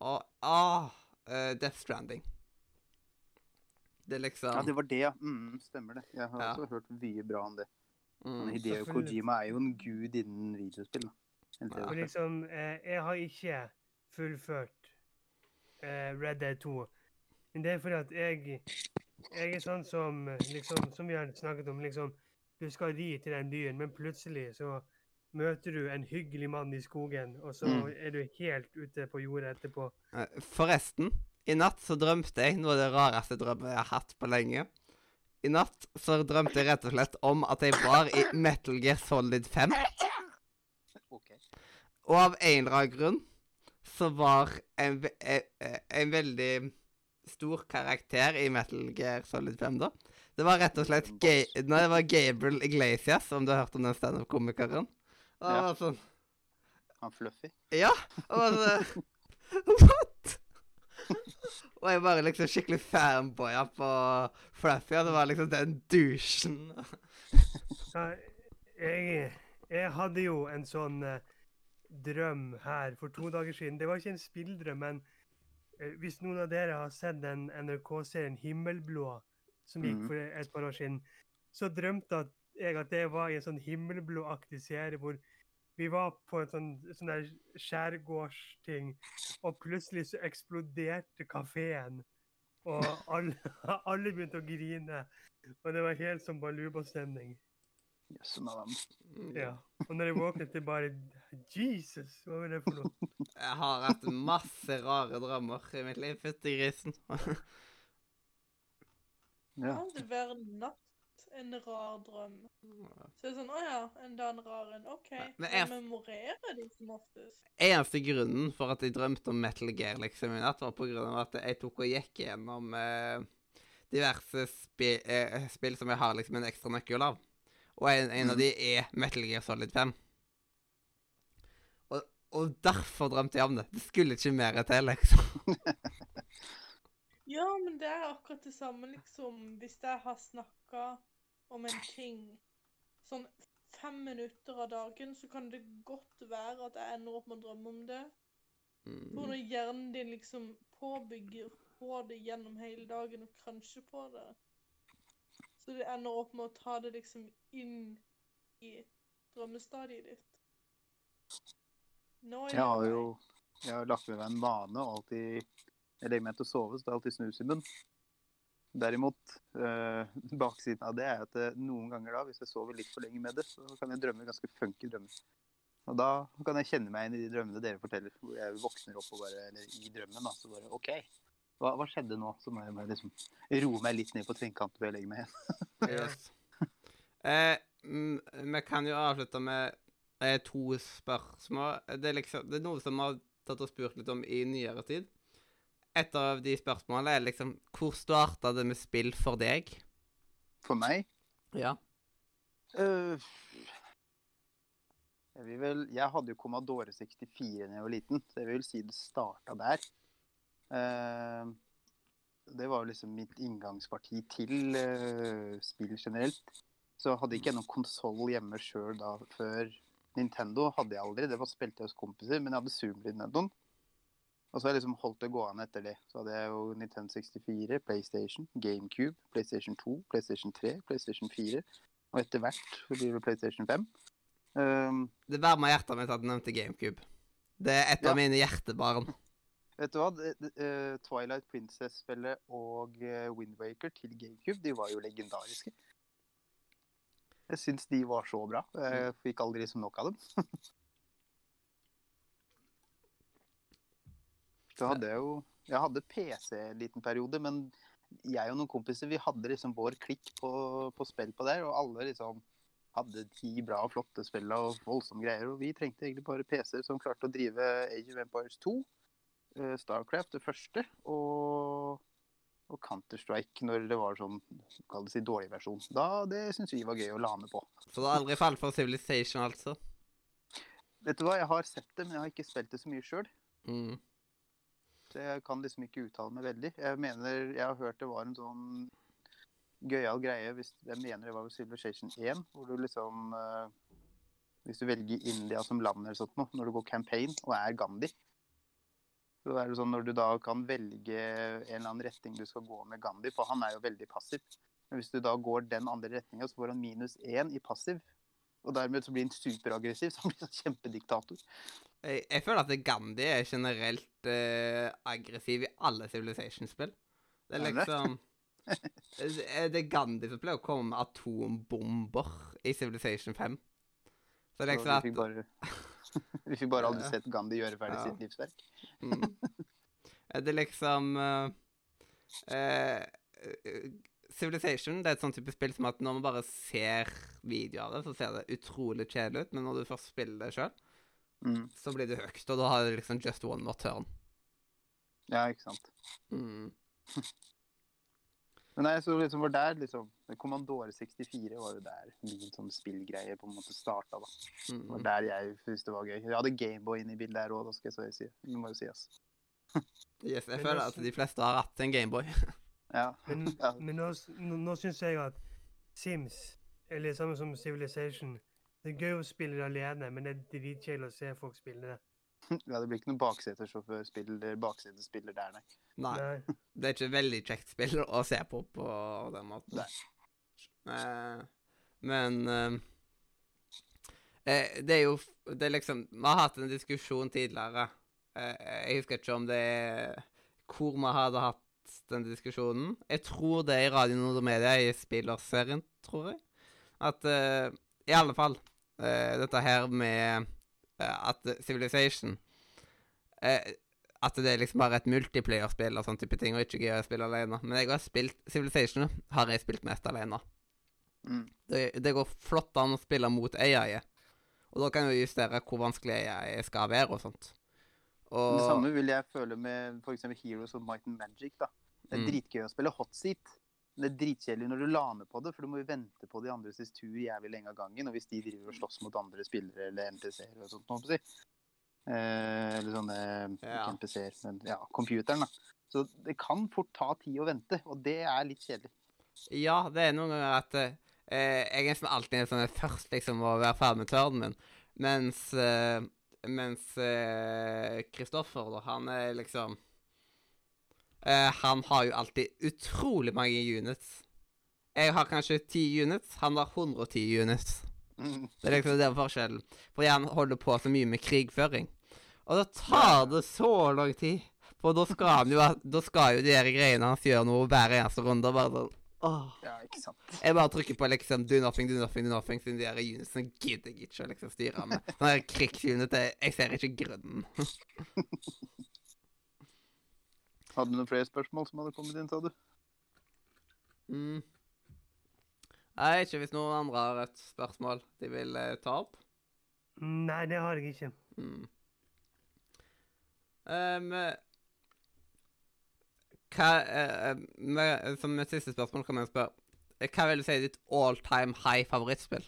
Ah, ah eh, Death Stranding. Det er liksom Ja, det var det, ja. Mm, stemmer det. Jeg har Ja. også hørt mye bra om det. mm, Hideo Kojima er jo en gud innen videospill. da. Ja. Og liksom, eh, jeg har ikke fullført eh, Red Dead 2. Men det er fordi at jeg, jeg er sånn som liksom, som vi har snakket om, liksom, du skal ri til den byen, men plutselig så møter du en hyggelig mann i skogen, og så Mm. er du helt ute på jordet etterpå. Eh, Forresten, i natt så drømte jeg noe av det rareste drømmet jeg har hatt på lenge. I natt så drømte jeg rett og slett om at jeg var i Metal Gear Solid 5. Okay. Og av en eller annen grunn så var en, ve- eh, eh, en veldig stor karakter i Metal Gear Solid 5, da. Det var rett og slett Ga Nei, det var Gabriel Iglesias, om du har hørt om den standup-komikeren. Ja. sånn Han Fluffy. Ja! Og så [laughs] What?! Og jeg bare liksom skikkelig fanboya på Fluffy, og det var liksom den douchen. Jeg, jeg hadde jo en sånn eh, drøm her for to dager siden. Det var ikke en spilldrøm, men eh, hvis noen av dere har sett den NRK-serien Himmelblå, som gikk Mhm. for et par år siden, så drømte jeg at det var i en sånn himmelblå-aktig serie hvor vi var på en sånn, sånn der skjærgårdsting, og plutselig så eksploderte kafeen. Og alle, [laughs] alle begynte å grine. Og det var helt som baluba-stemning. Navn. Ja. Og når jeg våknet, det bare Jesus, hva var det for noe? [laughs] Jeg har hatt masse rare drømmer i mitt liv. Fytti grisen. [laughs] Ja. Kan det være natt en rar drøm? Så det er sånn, å ja, enda en rar en. OK. Men jeg- jeg memorerer de som oftest. Eneste grunnen for at jeg drømte om Metal Gear liksom i natt, var på grunn av at jeg tok og gikk gjennom eh, diverse spi eh, spill som jeg har liksom en ekstra nøkkel av. Og en, en av de er Metal Gear Solid 5. Og, derfor drømte jeg om det. Det skulle ikke mer til, liksom. [laughs] Ja, men det er akkurat det samme, liksom. Hvis jeg har snakka om en ting sånn fem minutter av dagen, så kan det godt være at jeg ender opp med å drømme om det. For Mm. når hjernen din liksom påbygger på det gjennom hele dagen, og kanskje på det Så det ender opp med å ta det liksom inn i drømmestadiet ditt. Jeg har jo jeg har lagt med meg en vane og alltid Jeg legger meg til å sove, så det er alltid snus i munnen. Derimot, øh, [laughs] baksiden av det er at eh, noen ganger da, hvis jeg sover litt for lenge med det, så kan jeg drømme ganske funky drømmer. Og da kan jeg kjenne meg inn i de drømmene dere forteller, hvor jeg våkner opp og bare, eller i drømmen da, så bare OK, hva, hva skjedde nå? Så må jeg bare liksom roe meg litt ned på tvinnkanten før jeg legger meg igjen. [laughs] Yes. Eh, vi kan jo avslutte med to spørsmål. Det er, liksom, det er noe som vi har tatt og spurt litt om i nyere tid. Et av de spørsmålene er liksom Hvor starta det med spill for deg? For meg Ja. Uh, jeg vil vel Jeg hadde jo Commodore 64 da jeg var liten, så jeg vil si det starta der. Uh, det var jo liksom mitt inngangsparti til uh, spill generelt. Så hadde ikke jeg noen konsoll hjemme sjøl da før Nintendo. hadde jeg aldri, Det var spilte jeg hos kompiser, men jeg hadde Zoom-Nintendoen. Og så har jeg liksom holdt det gående etter det. Så hadde jeg jo Nintendo 64, PlayStation, GameCube, PlayStation 2, PlayStation 3, PlayStation 4. Og etter hvert så blir det PlayStation 5. Um, Det varma hjertet mitt at du nevnte GameCube. Det er et Ja. av mine hjertebarn. vet du hva? Eh, Twilight Princess-spillet og uh, Windwaker til GameCube, de var jo legendariske. Jeg syns de var så bra. Jeg fikk aldri som nok av dem. [laughs] Så hadde jeg jo Jeg hadde PC en liten periode, men jeg og noen kompiser vi hadde liksom vår klikk på, på spill på der, og alle liksom hadde ti bra og flotte spill og voldsomme greier. Og vi trengte egentlig bare PC-er som klarte å drive Age of Empires 2, eh, Starcraft det første, og, og Counter-Strike når det var sånn kall det si dårlig versjon. Da, Det syns vi var gøy å lane på. Så du har aldri falt for Civilization, altså? Vet du hva, jeg har sett det, men jeg har ikke spilt det så mye sjøl. Mm. Så jeg kan liksom ikke uttale meg veldig. Jeg mener, jeg har hørt det var en sånn gøyal greie hvis Jeg mener det var Civilization 1, hvor du liksom uh, Hvis du velger India som land eller sånt noe, når du går campaign og er Gandhi så er jo sånn Når du da kan velge en eller annen retning du skal gå med Gandhi, for han er jo veldig passiv. Men hvis du da går den andre retninga, så får han minus én i passiv. Og dermed så blir han superaggressiv, [laughs] så han blir sånn kjempediktator. Jeg, jeg føler at Gandhi er generelt eh, aggressiv i alle Civilization-spill. Det er liksom det? liksom [laughs] Er det Gandhi som pleier å komme med atombomber i Civilization 5? Så det er liksom at [laughs] vi fikk bare aldri sett Gandhi gjøre ferdig Ja. sitt livsverk. mm. [laughs] Er det liksom uh, uh, Civilization det er et sånn type spill som at når man bare ser videoer av det, så ser det utrolig kjedelig ut, men når du først spiller det sjøl, Mm. så blir det høyt, og da har du liksom just one more turn. Ja, ikke sant. Mm. [laughs] Men nei, så liksom var der, liksom Kommandore 64 var jo der min sånn spillgreie på en måte starta, da. Det var Mm. der jeg syntes det var gøy. Jeg hadde Gameboy inne i bildet her òg, da skal jeg si. Det må jo sies. Yes, jeg føler at de fleste har hatt en Gameboy. [laughs] Ja. Men, [laughs] Ja. men nå, nå syns jeg at Sims, eller samme som Civilization Det er gøy å spille det alene, men det er dritkjedelig å se folk spille det. Ja, det blir ikke noen baksetesjåførspiller, baksetespiller der, nei. Nei, Nei. det er ikke veldig kjekt spill å se på på den måten. Nei. Eh, men eh, eh, det er jo Det er liksom Vi har hatt en diskusjon tidligere. Eh, jeg husker ikke om det er hvor vi hadde hatt den diskusjonen. Jeg tror det er i Radio Nord Media i Spillerserien, tror jeg. At I alle fall eh, dette her med at Civilization eh, At det er liksom bare et multiplayer-spill og sånn type ting, og ikke gøy å spille alene. Men jeg har spilt Civilization har jeg spilt mest alene. Mm. Det, det går flott an å spille mot AI. Og da kan du justere hvor vanskelig AI skal være og sånt. Og Det samme vil jeg føle med f.eks. Heroes of Might and Magic. da. Det er Mm. dritgøy å spille hot seat. Det er dritkjedelig når du laner på det, for du må jo vente på de andres tur jævlig lenge av gangen. Og hvis de driver og slåss mot andre spillere eller NPC-er og sånt, må jeg si. Eh, eller sånne Ja. Ikke NPC-er, men ja, computeren, da. Så det kan fort ta tid å vente, og det er litt kjedelig. Ja, det er noen ganger at eh, jeg er nesten alltid sånn først liksom å være ferdig med turnen min, mens eh, mens Kristoffer, da, han er liksom eh, Han har jo alltid utrolig mange units. Jeg har kanskje 10 units, han har 110 units. Mm. Det er liksom den forskjellen. Fordi han holder på så mye med krigføring. Og da tar det så lang tid. For da skal han jo, da skal jo de greiene hans gjøre noe hver eneste runde. Bare sånn åh. Ja, ikke sant. Jeg bare trykker på liksom do nothing, do nothing, do nothing, siden de her unitsene gidder jeg ikke å liksom styre med. Sånn krigsunit, jeg ser ikke grunnen. [laughs] Hadde du noen flere spørsmål som hadde kommet inn, sa du? Mm. Nei, ikke hvis noen andre har et spørsmål de vil eh, ta opp. Nei, det har jeg ikke. Mm. Um, hva, eh, med, som et siste spørsmål kan jeg spørre eh, Hva vil du si er ditt all time high favorittspill?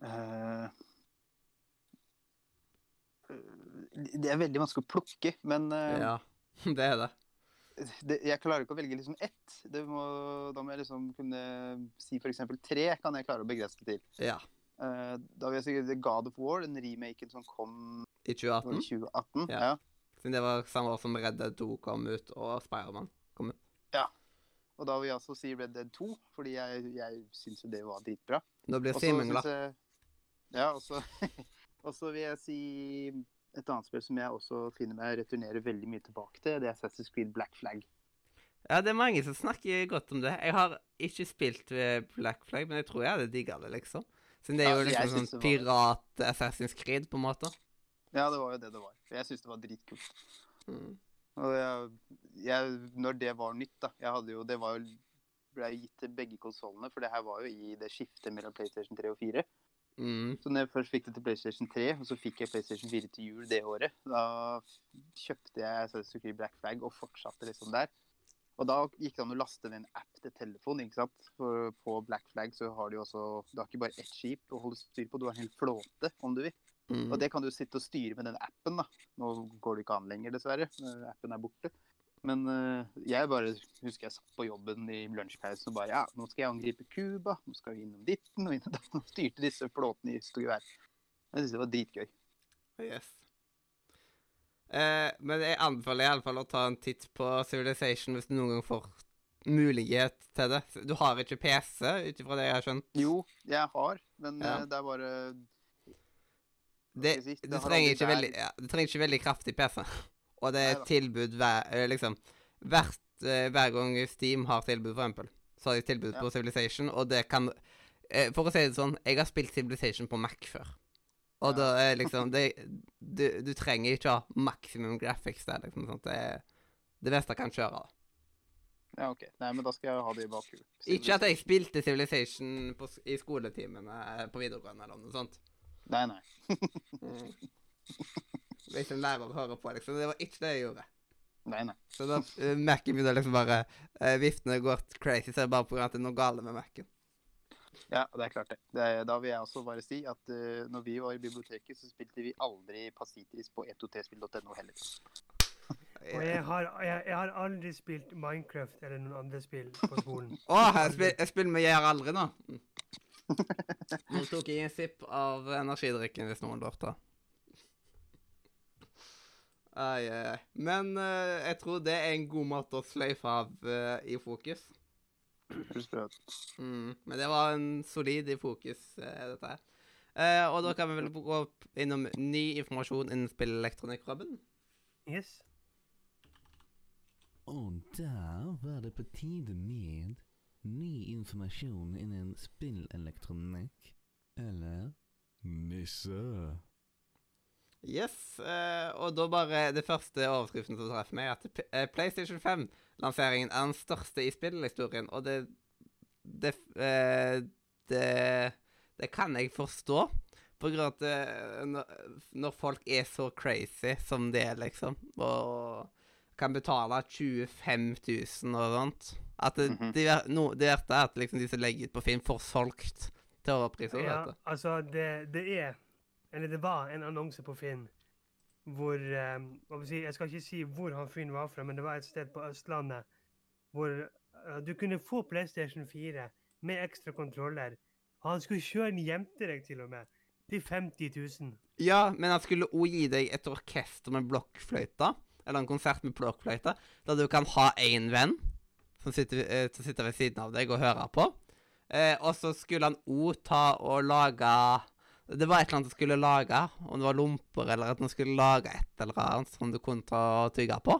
Eh, det er veldig vanskelig å plukke, men eh, Ja, [laughs] det er det. det, jeg klarer ikke å velge liksom ett. Det må, da må jeg liksom kunne si f.eks. tre kan jeg klare å begrense det til. Ja. Eh, da vil jeg si The God of War, den remaken som kom I i 2018. 2018. Ja. Ja. Siden det var samme år som Red Dead 2 kom ut, og Spiderman kom ut. Ja. Og da vil jeg også si Red Dead 2, fordi jeg, jeg syns jo det var dritbra. Nå blir Simen glad. Ja, [laughs] og så vil jeg si et annet spill som jeg også finner meg returnerer veldig mye tilbake til. Det er Assassin's Creed Black Flag. Ja, det er mange som snakker godt om det. Jeg har ikke spilt ved Black Flag, men jeg tror jeg hadde digga det, liksom. Siden det er jo ja, liksom sånn pirat-Assassin's Creed, på en måte. Ja, det var jo det det var. Jeg syns det var dritkult. Mm. Og jeg, jeg, når det var nytt, da Jeg hadde jo Det var jo ble gitt til begge konsollene, for det her var jo i det skiftet mellom PlayStation 3 og 4. Mm. Så når jeg først fikk det til PlayStation 3, og så fikk jeg PlayStation 4 til jul det året, da kjøpte jeg Assassin's Creed Black Flag og fortsatte liksom der. Og da gikk det an å laste ned en app til telefon. ikke sant. For på Black Flag så har du jo også Du har ikke bare ett skip å holde styr på, du har en hel flåte, om du vil. Mm. Og det kan du sitte og styre med den appen, da. Nå går det ikke an lenger, dessverre. Appen er borte. Men uh, jeg bare husker jeg satt på jobben i lunsjpausen og bare Ja, nå skal jeg angripe Cuba. Nå skal vi innom ditten og innom datten. Og styrte disse flåtene i stort vær. Jeg syns det var dritgøy. Yes. Eh, men jeg anbefaler i alle fall å ta en titt på Civilization hvis du noen gang får mulighet til det. Du har ikke PC, ut ifra det jeg har skjønt? Jo, jeg har, men Ja. eh, det er bare Det, si, du, det har trenger veldig, ja, du trenger ikke veldig kraftig PC. Og det er Neida. tilbud hver eh, Liksom hvert, eh, hver gang Steam har tilbud, for eksempel, så har de tilbud Ja. på Civilization, og det kan eh, For å si det sånn, jeg har spilt Civilization på Mac før. Og Ja. da er [laughs] liksom det, du, du trenger ikke ha maksimum graphics der, liksom. Sånt. Det, det beste kan kjøre. da. Ja, OK. Nei, men da skal jeg ha det i bakhuet. Ikke at jeg spilte Civilization på, i skoletimene på videregående eller noe sånt. Nei, nei. [laughs] Hvis en lærer hører på, liksom. Det var ikke det jeg gjorde. Nei, nei. Så da uh, Mac-en begynner liksom bare uh, Viftene går crazy, så er det bare pga. at det er noe galt med Mac-en. Ja, det er klart det. det da vil jeg også bare si at uh, når vi var i biblioteket, så spilte vi aldri Pasitris på 123spill.no heller. [laughs] Og jeg har, jeg, jeg har aldri spilt Minecraft eller noen andre spill på skolen. [laughs] Å, jeg, spil, jeg spiller med Jeg aldri nå. [laughs] Nå tok jeg en sipp av energidrikken, hvis noen lurte. Ai, ai, ai. Men eh, jeg tror det er en god måte å sløyfe av eh, i fokus. Mm. Men det var en solid i fokus, eh, dette her. Eh, og da kan vi vel gå opp innom ny informasjon innen spillelektronikk, Robin. Yes. Og der var det på tide med ny informasjon innen spillelektronikk. Eller nisse. Yes, eh, og da bare det første overskriften som treffer meg, er at eh, PlayStation 5-lanseringen er den største i spillhistorien, og det det, eh, det det kan jeg forstå, på grunn av at når, folk er så crazy som det er, liksom, og kan betale 25 000 og sånt At det, det, ver- no, det verste er at liksom de som legger ut på Finn, får solgt til overpris. Ja, altså, det, det er Eller det var en annonse på Finn hvor eh, jeg skal ikke si hvor han Finn var fra, men det var et sted på Østlandet hvor eh, du kunne få PlayStation 4 med ekstra kontroller. Han skulle kjøre den hjem til deg, til og med. Til 50 000. Ja, men han skulle òg gi deg et orkester med blokkfløyte. Eller en konsert med blokkfløyte, der du kan ha én venn som sitter, eh, som sitter ved siden av deg og hører på. Eh, og så skulle han òg ta og lage Det var et eller annet han skulle lage, om det var lomper eller at han skulle lage et eller annet som du kunne ta og tygge på.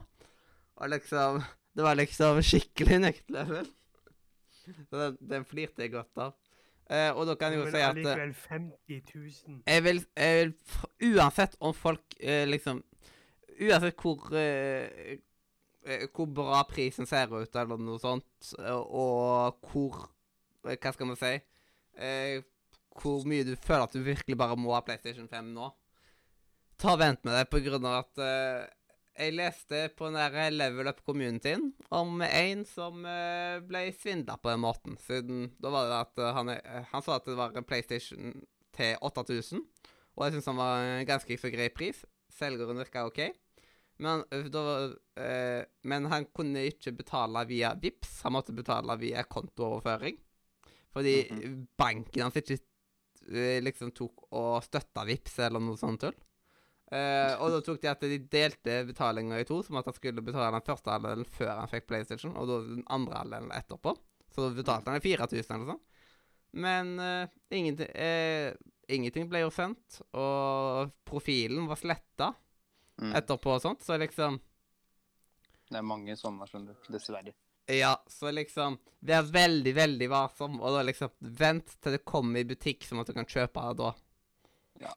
Og liksom Det var liksom skikkelig next. Så den, den flirte jeg godt av. Eh, og da kan jeg jo si at eh, allikevel 50 000. jeg vil, jeg vil Uansett om folk eh, liksom Uansett hvor eh, eh, Hvor bra prisen ser ut, eller noe sånt, eh, og hvor Hva skal man si eh, Hvor mye du føler at du virkelig bare må ha PlayStation 5 nå. Ta og Vent med det, på grunn av at uh, jeg leste på den der Level Up Communityen om en som uh, ble svindla på den måten. Siden da var det at uh, han, han sa at det var en PlayStation til 8000, og jeg syns han var en ganske så grei pris. Selgeren virka OK. Men, da, eh, men han kunne ikke betale via Vips, han måtte betale via kontooverføring. Fordi banken hans ikke liksom tok og støtta Vips eller noe sånt tull. Uh, og da tok de at de delte betalinga i to, som at han skulle betale den første halvdelen før han fikk PlayStation, og da den andre halvdelen etterpå. Så da betalte han 4000 eller sånn. Men uh, ingenting, uh, ingenting ble jo sendt, og profilen var sletta Mm. etterpå og sånt, så liksom Det er mange sånne, skjønner du. Dessverre. Ja, så liksom Vær veldig, veldig varsom, og da liksom Vent til det kommer i butikk, sånn at du kan kjøpe det da. Ja,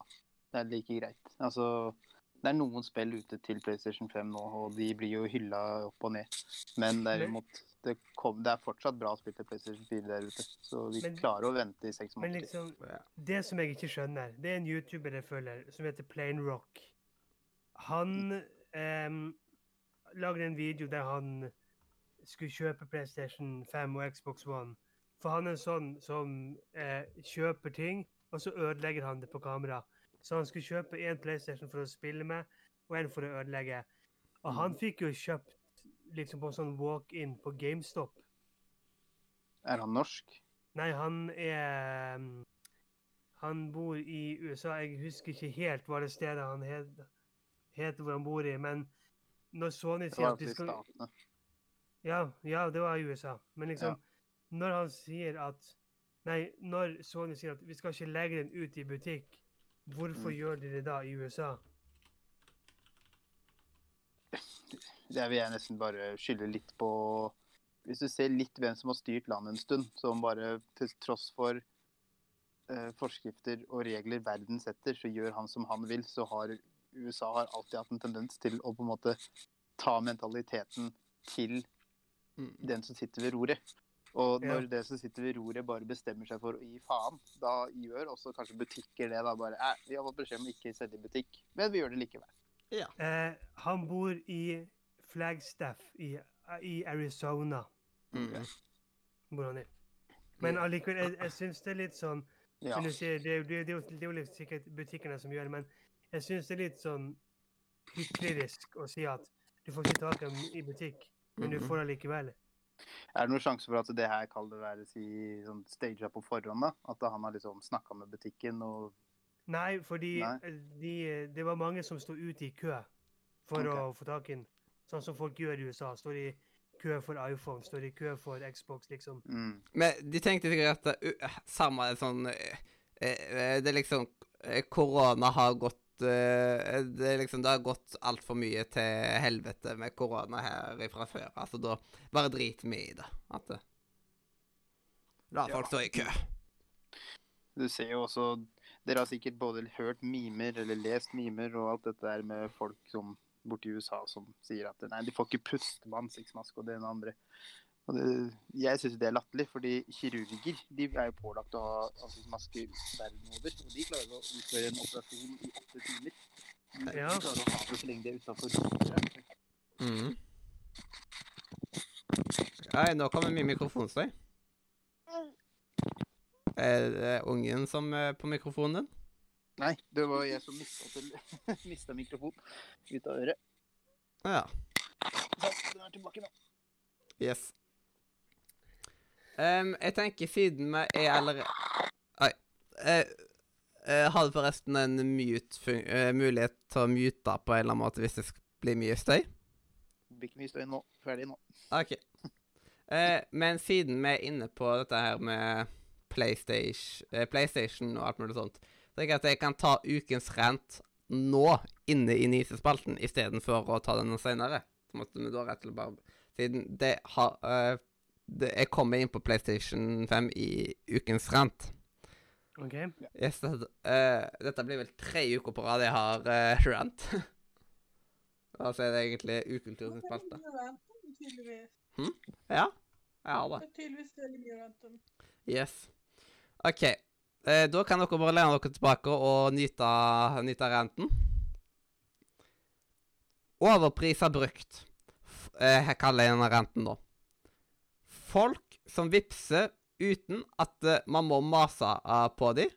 Det er like greit. Altså, det er noen spill ute til PlayStation 5 nå, og de blir jo hylla opp og ned. Men derimot, det, kom, det er fortsatt bra spill til PlayStation 4 der ute. Så vi Men- klarer å vente i seks Men liksom, det som jeg ikke skjønner, det er en YouTuber jeg følger, som heter Plain Rock. Han eh, lager en video der han skulle kjøpe PlayStation 5 og Xbox One. For han er sånn som eh, kjøper ting, og så ødelegger han det på kamera. Så han skulle kjøpe én PlayStation for å spille med, og en for å ødelegge. Og han fikk jo kjøpt liksom på sånn walk-in på GameStop. Er han norsk? Nei, han er um, Han bor i USA. Jeg husker ikke helt hva det stedet han het, het hvor han bor i, men når Sony sier at de skal Statene. Ja, ja, det var i USA. Men liksom, når han sier at Nei, når Sony sier at vi skal ikke legge den ut i butikk, hvorfor Mm. gjør de det da i USA? Det vil jeg nesten bare skylde litt på Hvis du ser litt hvem som har styrt landet en stund, som bare til tross for eh, forskrifter og regler verden setter, så gjør han som han vil, så har USA har alltid hatt en tendens til å på en måte ta mentaliteten til. Den som sitter ved roret. Og Ja. når den som sitter ved roret bare bestemmer seg for å gi faen, da gjør også kanskje butikker det. da bare, eh, Vi har fått beskjed om å ikke selge i butikk, men vi gjør det likevel. Eh, han bor i Flagstaff i, i Arizona. Mm. Bor han i. Men allikevel, jeg, jeg syns det er litt sånn Ja. som du sier, det, er jo- det, er det er sikkert butikkene som gjør det, men jeg syns det er litt sånn hyklerisk å si at du får ikke tak i dem i butikk, men du Mhm. får det likevel. Er det noen sjanse for at det her kan det være si, sånn staged på forhånd? da? At han har liksom snakka med butikken og Nei, fordi Nei. eh, De, det var mange som sto ute i kø for okay. å få tak i den. Sånn som folk gjør i USA. Står i kø for iPhone, står i kø for Xbox, liksom. mm. Men de tenkte sikkert at uh, samme sånn uh, uh, Det er liksom eh, Korona har gått eh, Det er liksom Det har gått altfor mye til helvete med korona her fra før. Altså, da bare drit vi i det. At det La Ja. folk stå i kø. Du ser jo også Dere har sikkert både hørt mimer eller lest mimer og alt dette der med folk som borti USA som sier at nei, de får ikke puste med ansiktsmaske og det ene og andre. Og det, jeg syns det er latterlig, fordi kirurger de er jo pålagt å ha ansiktsmaske verden over. Og de klarer å utføre en operasjon i åtte timer. De Ja. klarer å ha det så lenge de er utafor. Mm. Nei, nå kommer mye mikrofonstøy. Er det ungen som er på mikrofonen din? Nei, det var jeg som mista, [laughs] til, mista mikrofonen ut av øret. Ja. Så, den er tilbake nå. Yes. Em, jeg tenker siden vi er allerede Oi. Jeg hadde har forresten en mute eh, mulighet til å mute på en eller annen måte hvis det blir mye støy? Det blir ikke mye støy nå. Ferdig nå. OK. Uh, men siden vi er inne på dette her med PlayStation, uh, PlayStation og alt mulig sånt, så tenker jeg at jeg kan ta ukens rant nå, inne i nisespalten, istedenfor å ta den senere. Så måtte vi da rett og slett bare Siden det har eh, det, Jeg kommer inn på PlayStation 5 i ukens rant. OK? Yes, det, uh, dette blir vel tre uker på rad jeg har uh, [laughs] rant. altså er det egentlig ukulturens spalte. Tydeligvis. Ja, jeg har det. Det er tydeligvis veldig mye rundt om. Yes. OK. Uh, da kan dere bare lene dere tilbake og nyte, nyte renten. Overprisa brukt. F eh, jeg kaller jeg denne renten, da. Folk som vipser uten at eh, man må mase eh, på dem,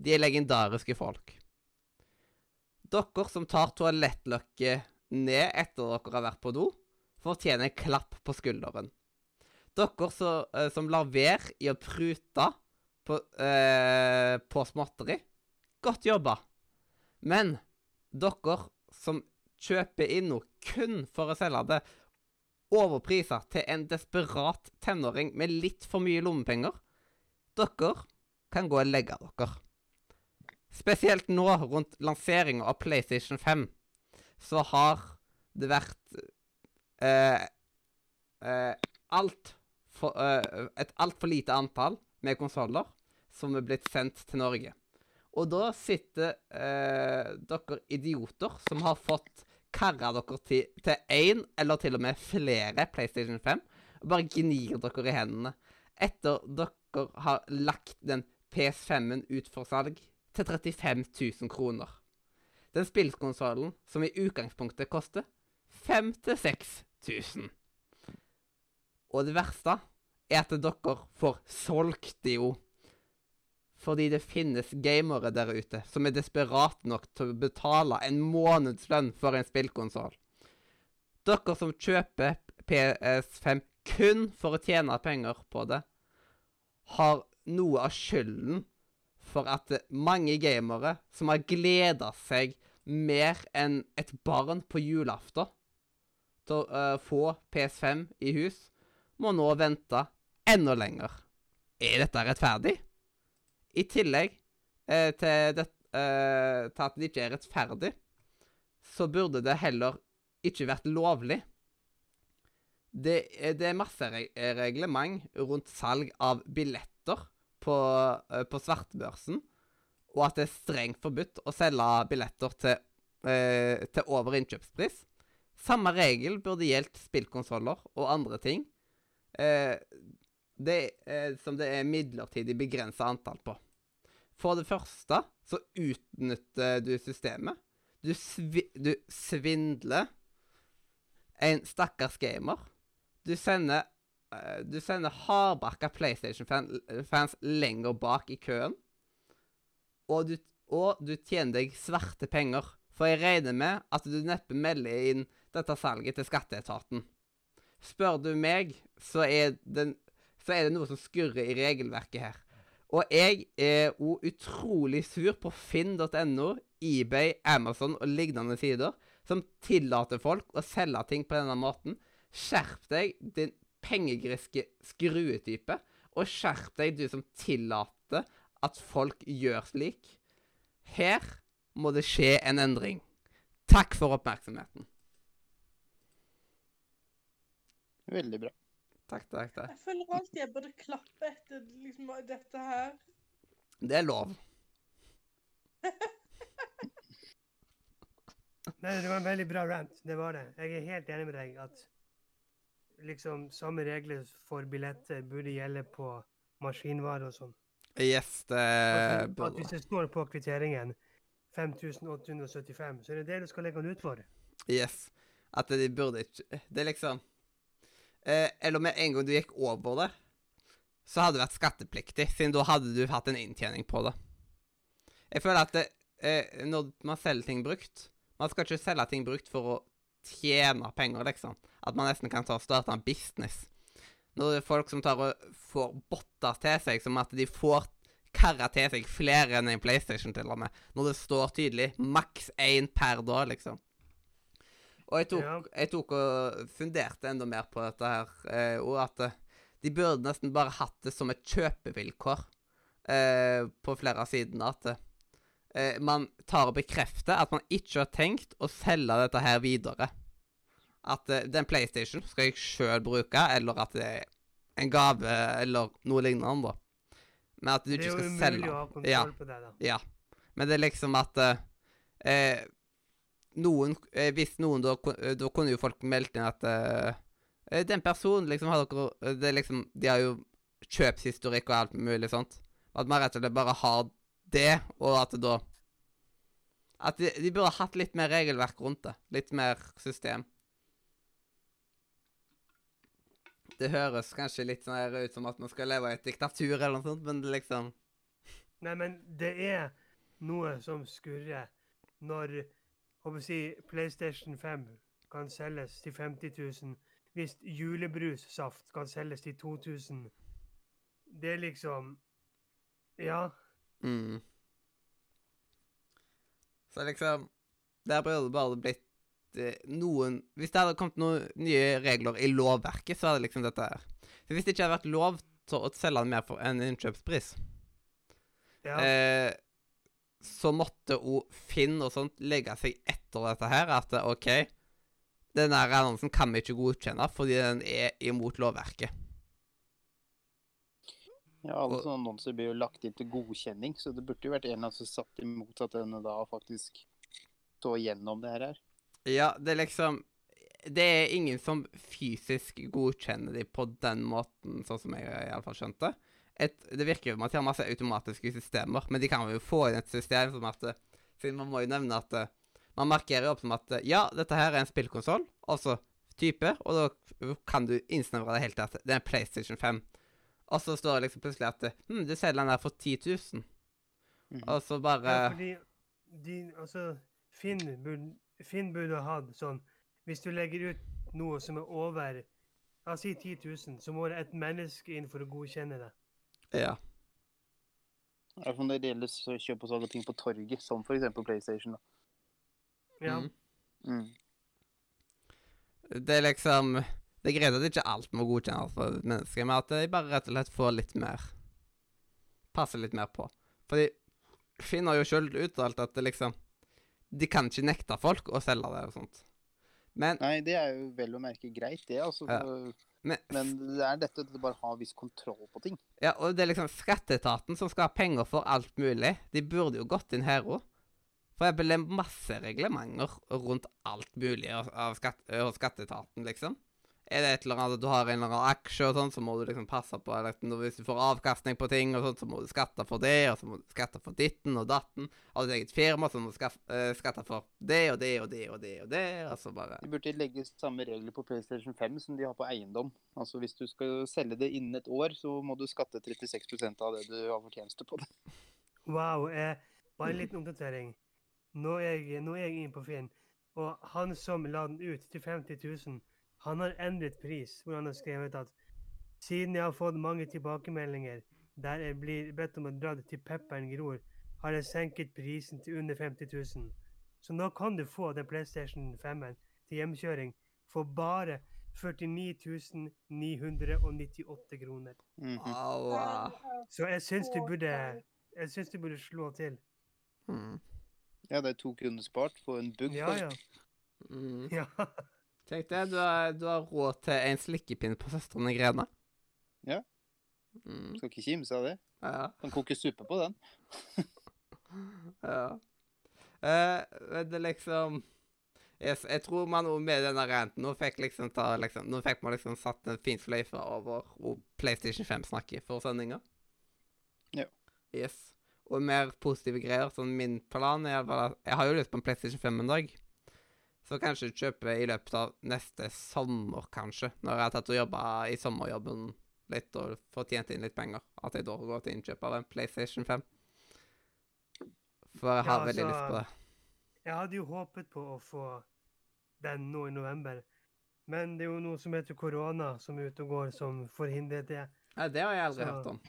de er legendariske folk. Dere som tar toalettløkket ned etter dere har vært på do, fortjener en klapp på skulderen. Dere så, eh, som lar være i å prute på, eh, på småtteri, godt jobba. Men dere som kjøper inn noe kun for å selge det overpriser til en desperat tenåring med litt for mye lommepenger, dere kan gå og legge dere. Spesielt nå rundt lanseringa av PlayStation 5, så har det vært eh, eh, alt for, eh, et altfor lite antall med konsoller som er blitt sendt til Norge. Og da sitter eh, dere idioter som har fått karra dere til, én eller til og med flere PlayStation 5, og bare gnir dere i hendene etter dere har lagt den PS5-en ut for salg til 35 000 kroner. Den spillkonsollen som i utgangspunktet koster 5000-6000. Og det verste er at dere får solgt det jo. Fordi det finnes gamere der ute som er desperate nok til å betale en månedslønn for en spillkonsoll. Dere som kjøper PS5 kun for å tjene penger på det, har noe av skylden for at mange gamere som har gleda seg mer enn et barn på julaften til å uh, få PS5 i hus, må nå vente enda lenger. Er dette rettferdig? I tillegg eh, til, det, eh, til at det ikke er rettferdig, så burde det heller ikke vært lovlig. Det, er- det er masse reglement rundt salg av billetter på, eh, på svartbørsen, og at det er strengt forbudt å selge billetter til, eh, til over innkjøpspris. Samme regel burde gjeldt spillkonsoller og andre ting eh, det, eh, som det er midlertidig begrensa antall på. For det første så utnytter du systemet. Du, svi, du svindler en stakkars gamer. Du sender eh, Du sender hardbarka PlayStation-fans lenger bak i køen. Og du, og du tjener deg svarte penger. For jeg regner med at du neppe melder inn dette salget til skatteetaten. Spør du meg, så er, det, så er det noe som skurrer i regelverket her. Og jeg er òg utrolig sur på finn.no, eBay, Amazon og lignende sider som tillater folk å selge ting på denne måten. Skjerp deg, din pengegriske skruetype. Og skjerp deg, du som tillater at folk gjør slik. Her må det skje en endring. Takk for oppmerksomheten. Veldig bra. Takk, takk, takk. Jeg føler alltid jeg burde klappe etter liksom, dette her. Det er lov. [laughs] Nei, det var en veldig bra rant. Det var det. Jeg er helt enig med deg at liksom samme regler for billetter burde gjelde på maskinvarer og sånn. Yes, det At, at hvis det står på kvitteringen 5875, så er det det du skal legge den ut for. Yes. At de burde ikke Det er liksom eh, Eller med en gang du gikk over det, så hadde det vært skattepliktig, siden da hadde du hatt en inntjening på det. Jeg føler at det, eh, når man selger ting brukt Man skal ikke selge ting brukt for å tjene penger, liksom. At man nesten kan ta og starte en business. Når det er folk som tar og får botter til seg, som at de får karra til seg flere enn en PlayStation, til og med. Når det står tydelig maks én per dag, liksom. Og jeg tok, jeg tok og funderte enda mer på dette her, eh, og at eh, de burde nesten bare hatt det som et kjøpevilkår eh, på flere av sidene. At eh, man tar og bekrefter at man ikke har tenkt å selge dette her videre. At eh, den PlayStation skal jeg sjøl bruke, eller at det er en gave eller noe lignende. da. Men at du ikke skal selge. Det er jo umulig å ha kontroll Ja. på det, da. Ja. Men det er liksom at eh, eh, noen, eh, Hvis noen da eh, Da kunne jo folk meldt inn at eh, eh, Den personen liksom har dere eh, det liksom, De har jo kjøpshistorikk og alt mulig sånt. At man rett og slett bare har det, og at det da At de, de burde hatt litt mer regelverk rundt det. Litt mer system. Det høres kanskje litt sånn her ut som at man skal leve i et diktatur eller noe sånt, men det liksom Nei, men det er noe som skurrer når håper å si, PlayStation 5 kan selges til 50 000, hvis julebrussaft kan selges til 2000. Det er liksom Ja. Mm. Så liksom Der burde det bare blitt eh, noen Hvis det hadde kommet noen nye regler i lovverket, så hadde liksom dette her Så Hvis det ikke hadde vært lov til å selge den mer for en innkjøpspris, ja. eh, så måtte òg Finn og sånt legge seg etter dette her. At OK, denne her annonsen kan vi ikke godkjenne fordi den er imot lovverket. Ja, alle sånne annonser blir jo lagt inn til godkjenning, så det burde jo vært en som satt imot at denne da faktisk så gjennom det her. Ja, det er liksom Det er ingen som fysisk godkjenner de på den måten, sånn som jeg iallfall skjønte. Et, det virker jo som at de har masse automatiske systemer, men de kan jo få inn et system som at eh, Siden man må jo nevne at eh, man markerer opp som at eh, ja, dette her er en spillkonsoll, altså type, og da kan du innsnevre det helt til at det er en PlayStation 5. Og så står det liksom plutselig at hm, du selger den der for 10 000. Mm. Og så bare ja, fordi de, altså, Finn burde, Finn burde hatt sånn Hvis du legger ut noe som er over La oss si 10 000, så må det et menneske inn for å godkjenne det. Ja. I hvert fall når det gjelder å kjøpe og salge ting på torget, som f.eks. PlayStation. da. Ja. Mm. Mm. Det er liksom Det er greit at ikke alt må godkjennes for mennesker, men at de bare rett og slett får litt mer Passer litt mer på. Fordi Finn har jo sjøl uttalt at det liksom De kan ikke nekte folk å selge det og sånt. Men, Nei, det er jo vel å merke greit, det. altså. Ja. Men, Men det er dette at du bare har viss kontroll på ting. ja, og det er liksom skatteetaten som skal ha penger for alt mulig. De burde jo gått inn her òg. For det er masse reglementer rundt alt mulig av, av skatt, av skatteetaten, liksom. Er det et eller annet at du har en eller annen aksje og sånn, så må du liksom passe på eller, Hvis du får avkastning på ting og sånn, så må du skatte for det, og så må du skatte for ditten og datten. Har du et eget firma, så må du eh, skatte for det og det og det og det og det, og så bare De burde legge samme regler på PlayStation 5 som de har på eiendom. Altså Hvis du skal selge det innen et år, så må du skatte 36% av det du har fortjeneste på det. Wow. Eh, bare en liten oppdatering. Nå er jeg, nå er jeg inne på Finn, og han som la den ut til 50 000, han har endret pris, hvor han har skrevet at siden jeg har fått mange tilbakemeldinger der jeg blir bedt om å dra det til pepperen gror, har jeg senket prisen til under 50 000. Så nå kan du få den PlayStation 5-en til hjemkjøring for bare 49 998 kroner. Mhm. Aua. Så jeg syns du burde jeg syns du burde slå til. Mm. Ja, det er to kroner spart på en bugg. Ja, ja. Mm. ja. Tenk det, du har, du har råd til en slikkepinn på Søstrene Grene. Ja. Mm. Skal ikke kimse av det. Ja. Kan koke suppe på den. [laughs] ja. Eh, det liksom jeg, jeg tror man med denne renten nå fikk liksom ta liksom, Nå fikk man liksom satt en fin sløyfe over hvor PlayStation 5 snakker for sendinga. Ja. Yes. Og mer positive greier. Sånn min plan er bare Jeg har jo lyst på en PlayStation 5 en dag. Så kanskje kjøpe i løpet av neste sommer, kanskje. Når jeg har tatt og jobba i sommerjobben litt og fått tjent inn litt penger. At jeg da går til innkjøp av en PlayStation 5. For jeg har Ja, veldig altså- lyst på det. Jeg hadde jo håpet på å få den nå i november. Men det er jo noe som heter korona som er ute og går, som forhindret det. Ja, det har jeg aldri Så- hørt om.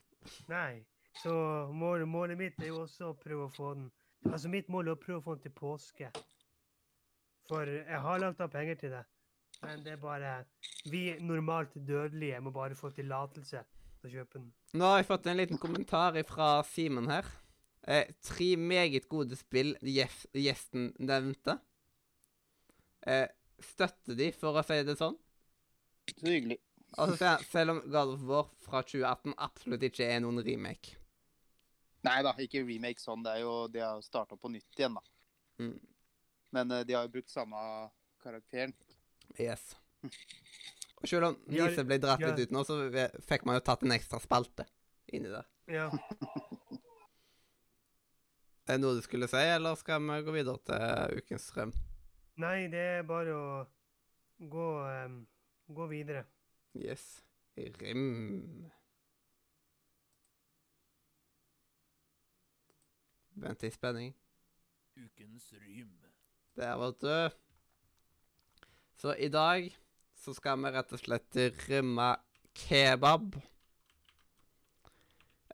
Nei. Så målet, målet mitt er jo også å prøve å få den Altså, mitt mål er å prøve å få den til påske. For jeg har lagt av penger til det. Men det er bare Vi normalt dødelige må bare få tillatelse til å kjøpe den. Nå har jeg fått en liten kommentar fra Simen her. Eh, tre meget gode spill gjef- gjesten nevnte. Eh, støtter de, for å si det sånn. Så hyggelig. Altså, se- selv om God of War fra 2018 absolutt ikke er noen remake. Nei da, ikke remake sånn. Det er jo, De har starta på nytt igjen, da. Mm. Men eh, de har jo brukt samme karakteren. Yes. Og selv om Nise ble dratt litt ut nå, så fikk man jo tatt en ekstra spalte inni der. Ja. [laughs] Er det noe du skulle si, eller skal vi gå videre til ukens strøm? Nei, det er bare å gå, um, gå videre. Yes. Rim. Vent i spenning. Ukens rym. er vet du. Så i dag så skal vi rett og slett rømme kebab.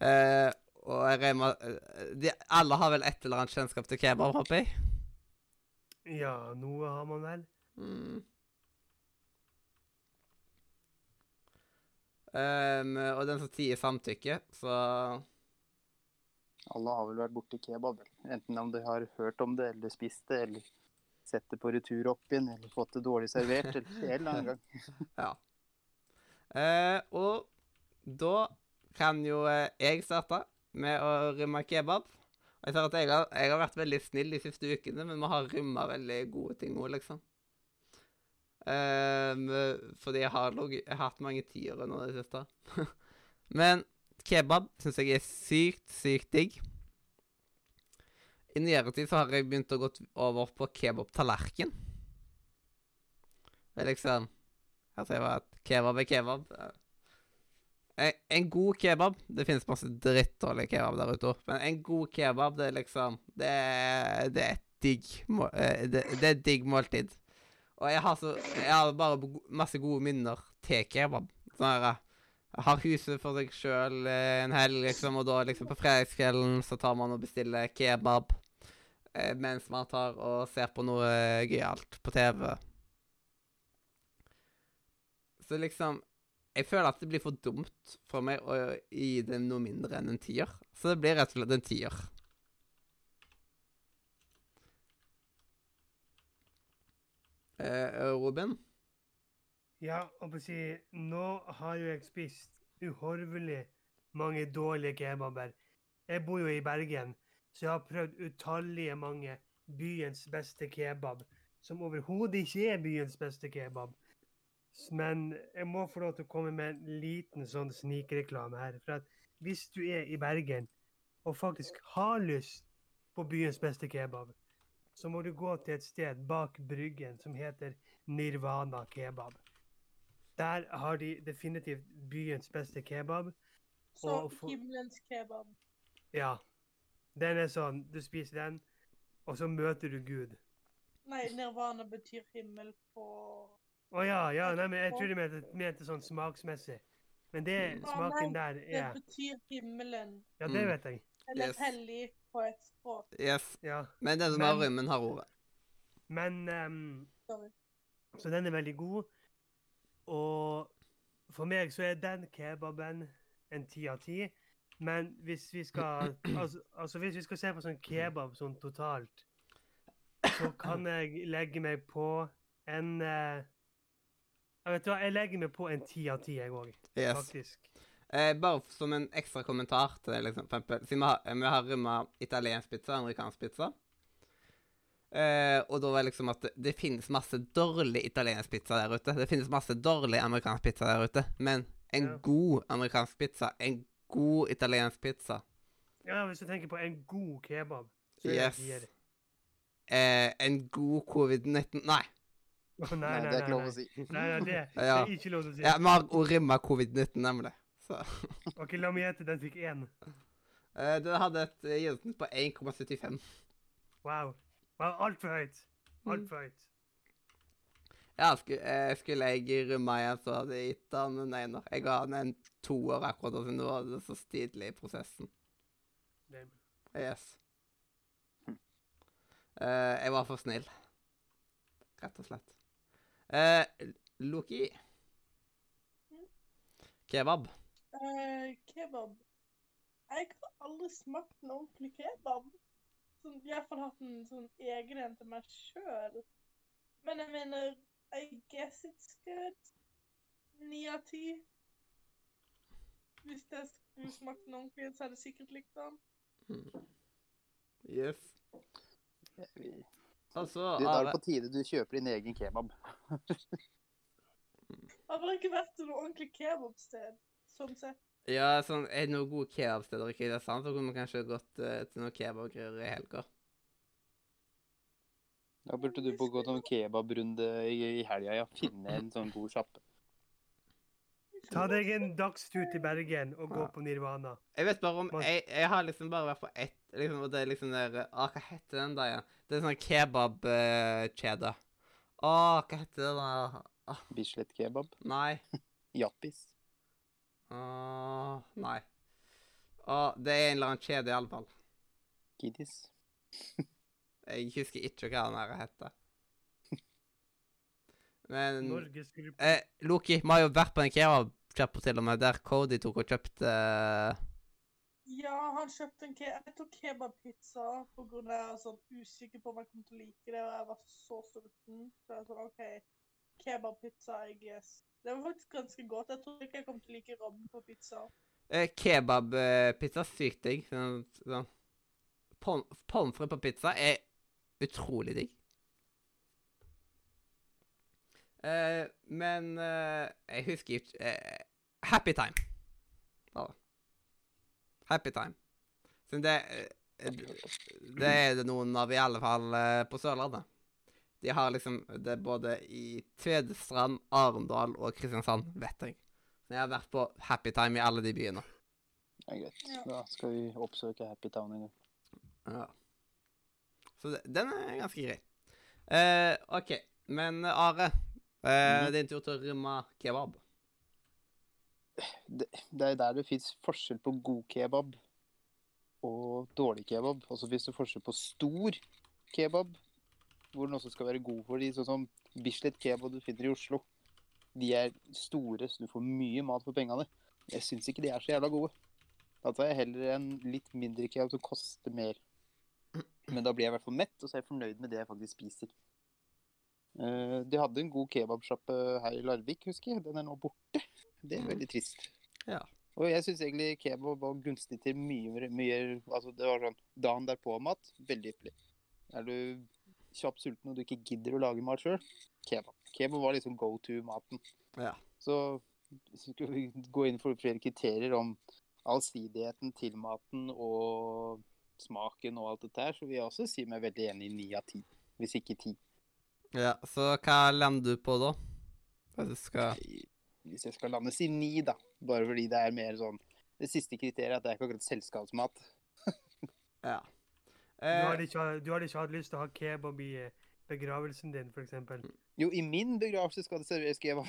Eh, og jeg regner med eh, de, Alle har vel et eller annet kjennskap til kebab, håper jeg? Ja, noe har man vel. Mm. Ehm, og den som tier samtykke, så Alle har vel vært borti kebab. Enten om de har hørt om det, eller spist det, eller sett det på retur opp igjen, eller fått det dårlig servert, eller en eller annen gang. [laughs] Ja. Eh, og da kan jo eh, jeg starte med å rømme kebab. Jeg ser at jeg har, jeg har vært veldig snill de siste ukene, men vi har rømma veldig gode ting òg, liksom. Ehm, fordi jeg har, jeg har hatt mange tiere nå i det siste. [laughs] men kebab syns jeg er sykt, sykt digg. I nyere tid så har jeg begynt å gå over på kebab-tallerken. Det er liksom sier jeg bare at kebab er kebab. En, en god kebab Det finnes masse drittdårlig kebab der ute men en god kebab, det er liksom Det det er et digg eh, det, det er et digg måltid. Og jeg har så Jeg har bare masse gode minner til kebab. Sånn her eh, Jeg har huset for seg sjøl en helg, liksom, og da liksom på fredagskvelden så tar man og bestiller kebab eh, mens man tar og ser på noe eh, gøyalt på TV. Så liksom Jeg føler at det blir for dumt for meg å gi det noe mindre enn en tier. Så det blir rett og slett en tier. Eh, Robin? Ja, og på å si, nå har jo jeg spist uhorvelig mange dårlige kebaber. Jeg bor jo i Bergen, så jeg har prøvd utallige mange byens beste kebab, som overhodet ikke er byens beste kebab. Men jeg må få lov til å komme med en liten sånn snikreklame her. For at hvis du er i Bergen og faktisk har lyst på byens beste kebab, så må du gå til et sted bak Bryggen som heter Nirvana kebab. Der har de definitivt byens beste kebab. Så for- himmelens kebab. Ja. Den er sånn Du spiser den, og så møter du Gud. Nei, nirvana betyr himmel på Å ja, ja, nei, men jeg tror de mente, mente sånn smaksmessig. Men det smaken der er Det betyr himmelen. Ja, det Mm. vet jeg. Eller Yes. hellig på et språk. Yes. Ja. Men den som har Men- rømmen, har ordet. Men um, Så den er veldig god. Og for meg så er den kebaben en ti av ti. Men hvis vi skal [clears throat] altså, altså hvis vi skal se på sånn kebab sånn totalt, så kan jeg legge meg på en eh, Jeg vet hva, jeg legger meg på en ti av ti, jeg òg, Yes. faktisk. Eh, bare som en ekstra kommentar til det, liksom, for eksempel, siden vi har, vi har rømma italiensk pizza og amerikansk pizza. Eh, og da var det liksom at det, det finnes masse dårlig italiensk pizza der ute. Det finnes masse dårlig amerikansk pizza der ute. Men en Ja. god amerikansk pizza, en god italiensk pizza Ja, hvis du tenker på en god kebab, så Yes. eh, En god covid-19 Nei. Nei, Nei, nei, det er ikke lov å si. Nei, nei, det, det er [laughs] ikke lov å si. Ja, vi har ord rimma covid-19, nemlig. Så [laughs] OK, la meg gjette. Den fikk én. eh, Den hadde et eh, gjennomsnitt på 1,75. Wow. wow Altfor høyt. Altfor høyt. Ja, sku, eh, skulle jeg rømme igjen, så hadde jeg gitt han en ener. Jeg ga han en toer akkurat, siden det var så stilig i prosessen. Damn. Yes. Uh, jeg var for snill. Rett og slett. Uh, Loki. Kebab. Uh, kebab. Jeg har aldri smakt en ordentlig kebab. Sånn, I hvert hatt en sånn egen en til meg sjøl. Men jeg mener I guess it's good. Ni av ti. Hvis jeg skulle smakt den ordentlig så hadde jeg sikkert likt den. Mm. Yes. Vi- Du, da er det på tide du kjøper din egen kebab. Har bare ikke vært til noe ordentlig kebabsted. Sånn sett. Ja, sånn, er det noen gode kebabsteder i Kristiansand, så kunne vi kanskje gått uh, til noen kebabgreier i helga. Da burde du på gå noen kebabrunde i, i helga, ja. Finne en sånn god sjappe. Ta deg en dagstur til Bergen og gå Ja. på Nirvana. Jeg vet bare om Jeg, jeg har liksom bare vært på ett liksom, Og det er liksom der Å, Hva heter den da ja? Det er sånn kebabkjede. Å, hva heter det da? Ah, Bislett kebab. nei. [laughs] Jappis. Åh, nei. Å, det er en eller annen kjede, i alle fall. Kiddis. [laughs] Jeg husker ikke hva den her heter. [laughs] Men eh, Loki, vi har jo vært på en kebabsjappe til og med, der Cody tok og kjøpte eh, Ja, han kjøpte en ke jeg tok kebabpizza av jeg var sånn usikker på om jeg kom til å like det, og jeg var så sulten. Så jeg sånn, OK, kebabpizza, I guess. Det var faktisk ganske godt. Jeg tror ikke jeg kom til å like rammen på pizza. eh, kebabpizza. Sykt digg. Sånn, sånn. Pommes frites på pizza er utrolig digg. Uh, men uh, jeg husker ikke uh, Happy Time. Bare. Happy Time. Så det, det er det noen av, i alle fall på Sørlandet. De har liksom det både i Tvedestrand, Arendal og Kristiansand, vet jeg. Så jeg har vært på Happy Time i alle de byene. Det er greit. Da skal vi oppsøke Happy Town en gang. Ja. Så den er ganske grei. Uh, OK. Men Are, det er din tur til å rømme kebab. Det, det er der det fins forskjell på god kebab og dårlig kebab. Og så fins det forskjell på stor kebab, hvor den også skal være god for de, sånn som Bislett kebab du finner i Oslo. De er store, så du får mye mat for pengene. Jeg syns ikke de er så jævla gode. Da tar jeg heller en litt mindre kebab som koster mer. Men da blir jeg i hvert fall mett, og så er jeg fornøyd med det jeg faktisk spiser. Eh, de hadde en god kebabsjappe her i Larvik, husker jeg. Den er nå borte. Det er veldig trist. Ja. Og jeg syns egentlig kebab var gunstig til mye, mye Altså, det var sånn dagen derpå-mat. Veldig ypperlig. Er du kjapt sulten og du ikke gidder å lage mat sjøl, kebab. Kebab var liksom go to-maten. Ja. Så skal vi gå inn for flere kriterier om allsidigheten til maten og smaken og alt dette her, så vil jeg også si meg veldig enig i ni av ti. Hvis ikke ti. ja. Så hva lander du på da? Du skal Hvis jeg skal lande, si ni, da. Bare fordi det er mer sånn Det siste kriteriet er at det er ikke akkurat selskapsmat. [laughs] Ja. Du hadde, Eh, ikke, du hadde ikke hatt lyst til å ha kebab i eh, begravelsen din, for eksempel. Jo, i min begravelse skal det serveres kebab.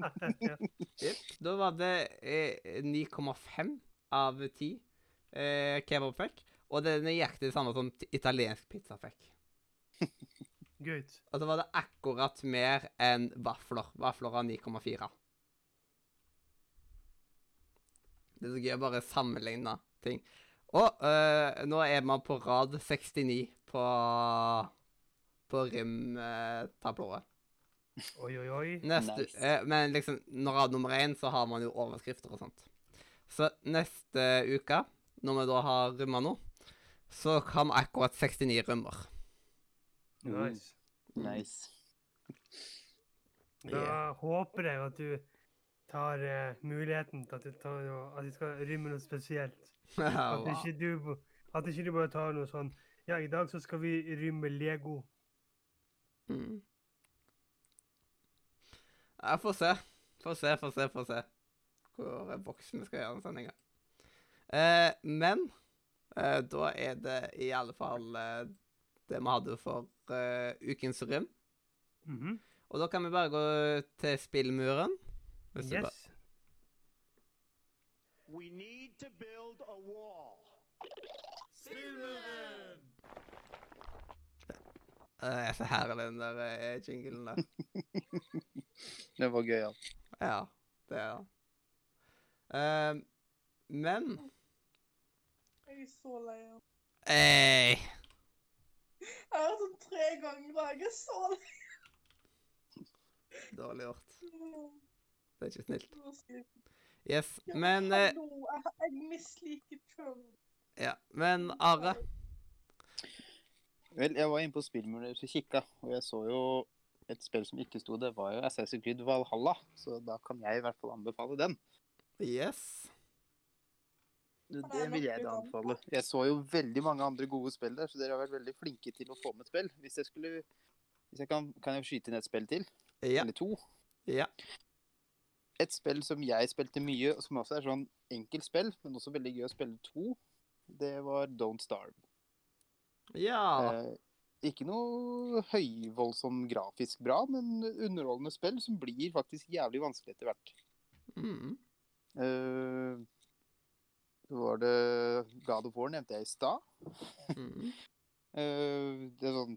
[laughs] ja. Da var det eh, 9,5 av 10 eh, kebab fikk. Og det er nøyaktig det samme som italiensk pizza fikk. [laughs] Good. Og så var det akkurat mer enn vafler. Vafler av 9,4. Det er så gøy å bare sammenligne ting. Og øh, nå er man på rad 69 på, på rimtablået. Oi, oi, oi. Neste, Nice. øh, men liksom, når rad nummer én, så har man jo overskrifter og sånt. Så neste uke, når vi da har rømma nå, så kan vi akkurat 69 rømmer. Nice. Nice. Da Yeah. håper jeg at du tar uh, muligheten til at du, tar noe, at du skal rymme noe spesielt. [laughs] At ikke du, at ikke du bare tar noe sånn Ja, i dag så skal vi rymme Lego. Mm. Ja, få se. Få se, få se, få se. Hvor voksen vi skal gjøre den sendinga. Eh, men da er det i alle fall eh, det vi hadde for eh, ukens rym. -hmm. Og da kan vi bare gå til spillmuren. Hvis Yes. We need to build a wall. Eh, Jeg er så herlig, den der eh, jinglen der. [laughs] Det var gøy, ja. Ja, det er det. Uh, men Jeg er så lei av hey. Jeg har hørt sånn tre ganger i dag. Jeg er så lei. Dårlig gjort. Det er ikke snilt. Yes, men eh, hallo, jeg, jeg misliker Trump. Ja, men Are Vel, jeg var inne på spillmuren og kikka, og jeg så jo et spill som ikke sto det, var jo Assassin's Creed Valhalla. Så da kan jeg i hvert fall anbefale den. Yes. Det, det vil jeg da anbefale. Jeg så jo veldig mange andre gode spill der, så dere har vært veldig flinke til å få med spill. Hvis jeg skulle hvis jeg kan, kan jeg skyte inn et spill til? Ja. Eller to? Ja. Et spill som jeg spilte mye, og som også er sånn enkelt spill, men også veldig gøy å spille to, det var Don't Starve. Ja. Eh, ikke noe høyvoldsom grafisk bra, men underholdende spill som blir faktisk jævlig vanskelig etter hvert. Mm. Eh, så var det God of War nevnte jeg i stad. Mm. Eh, det er sånn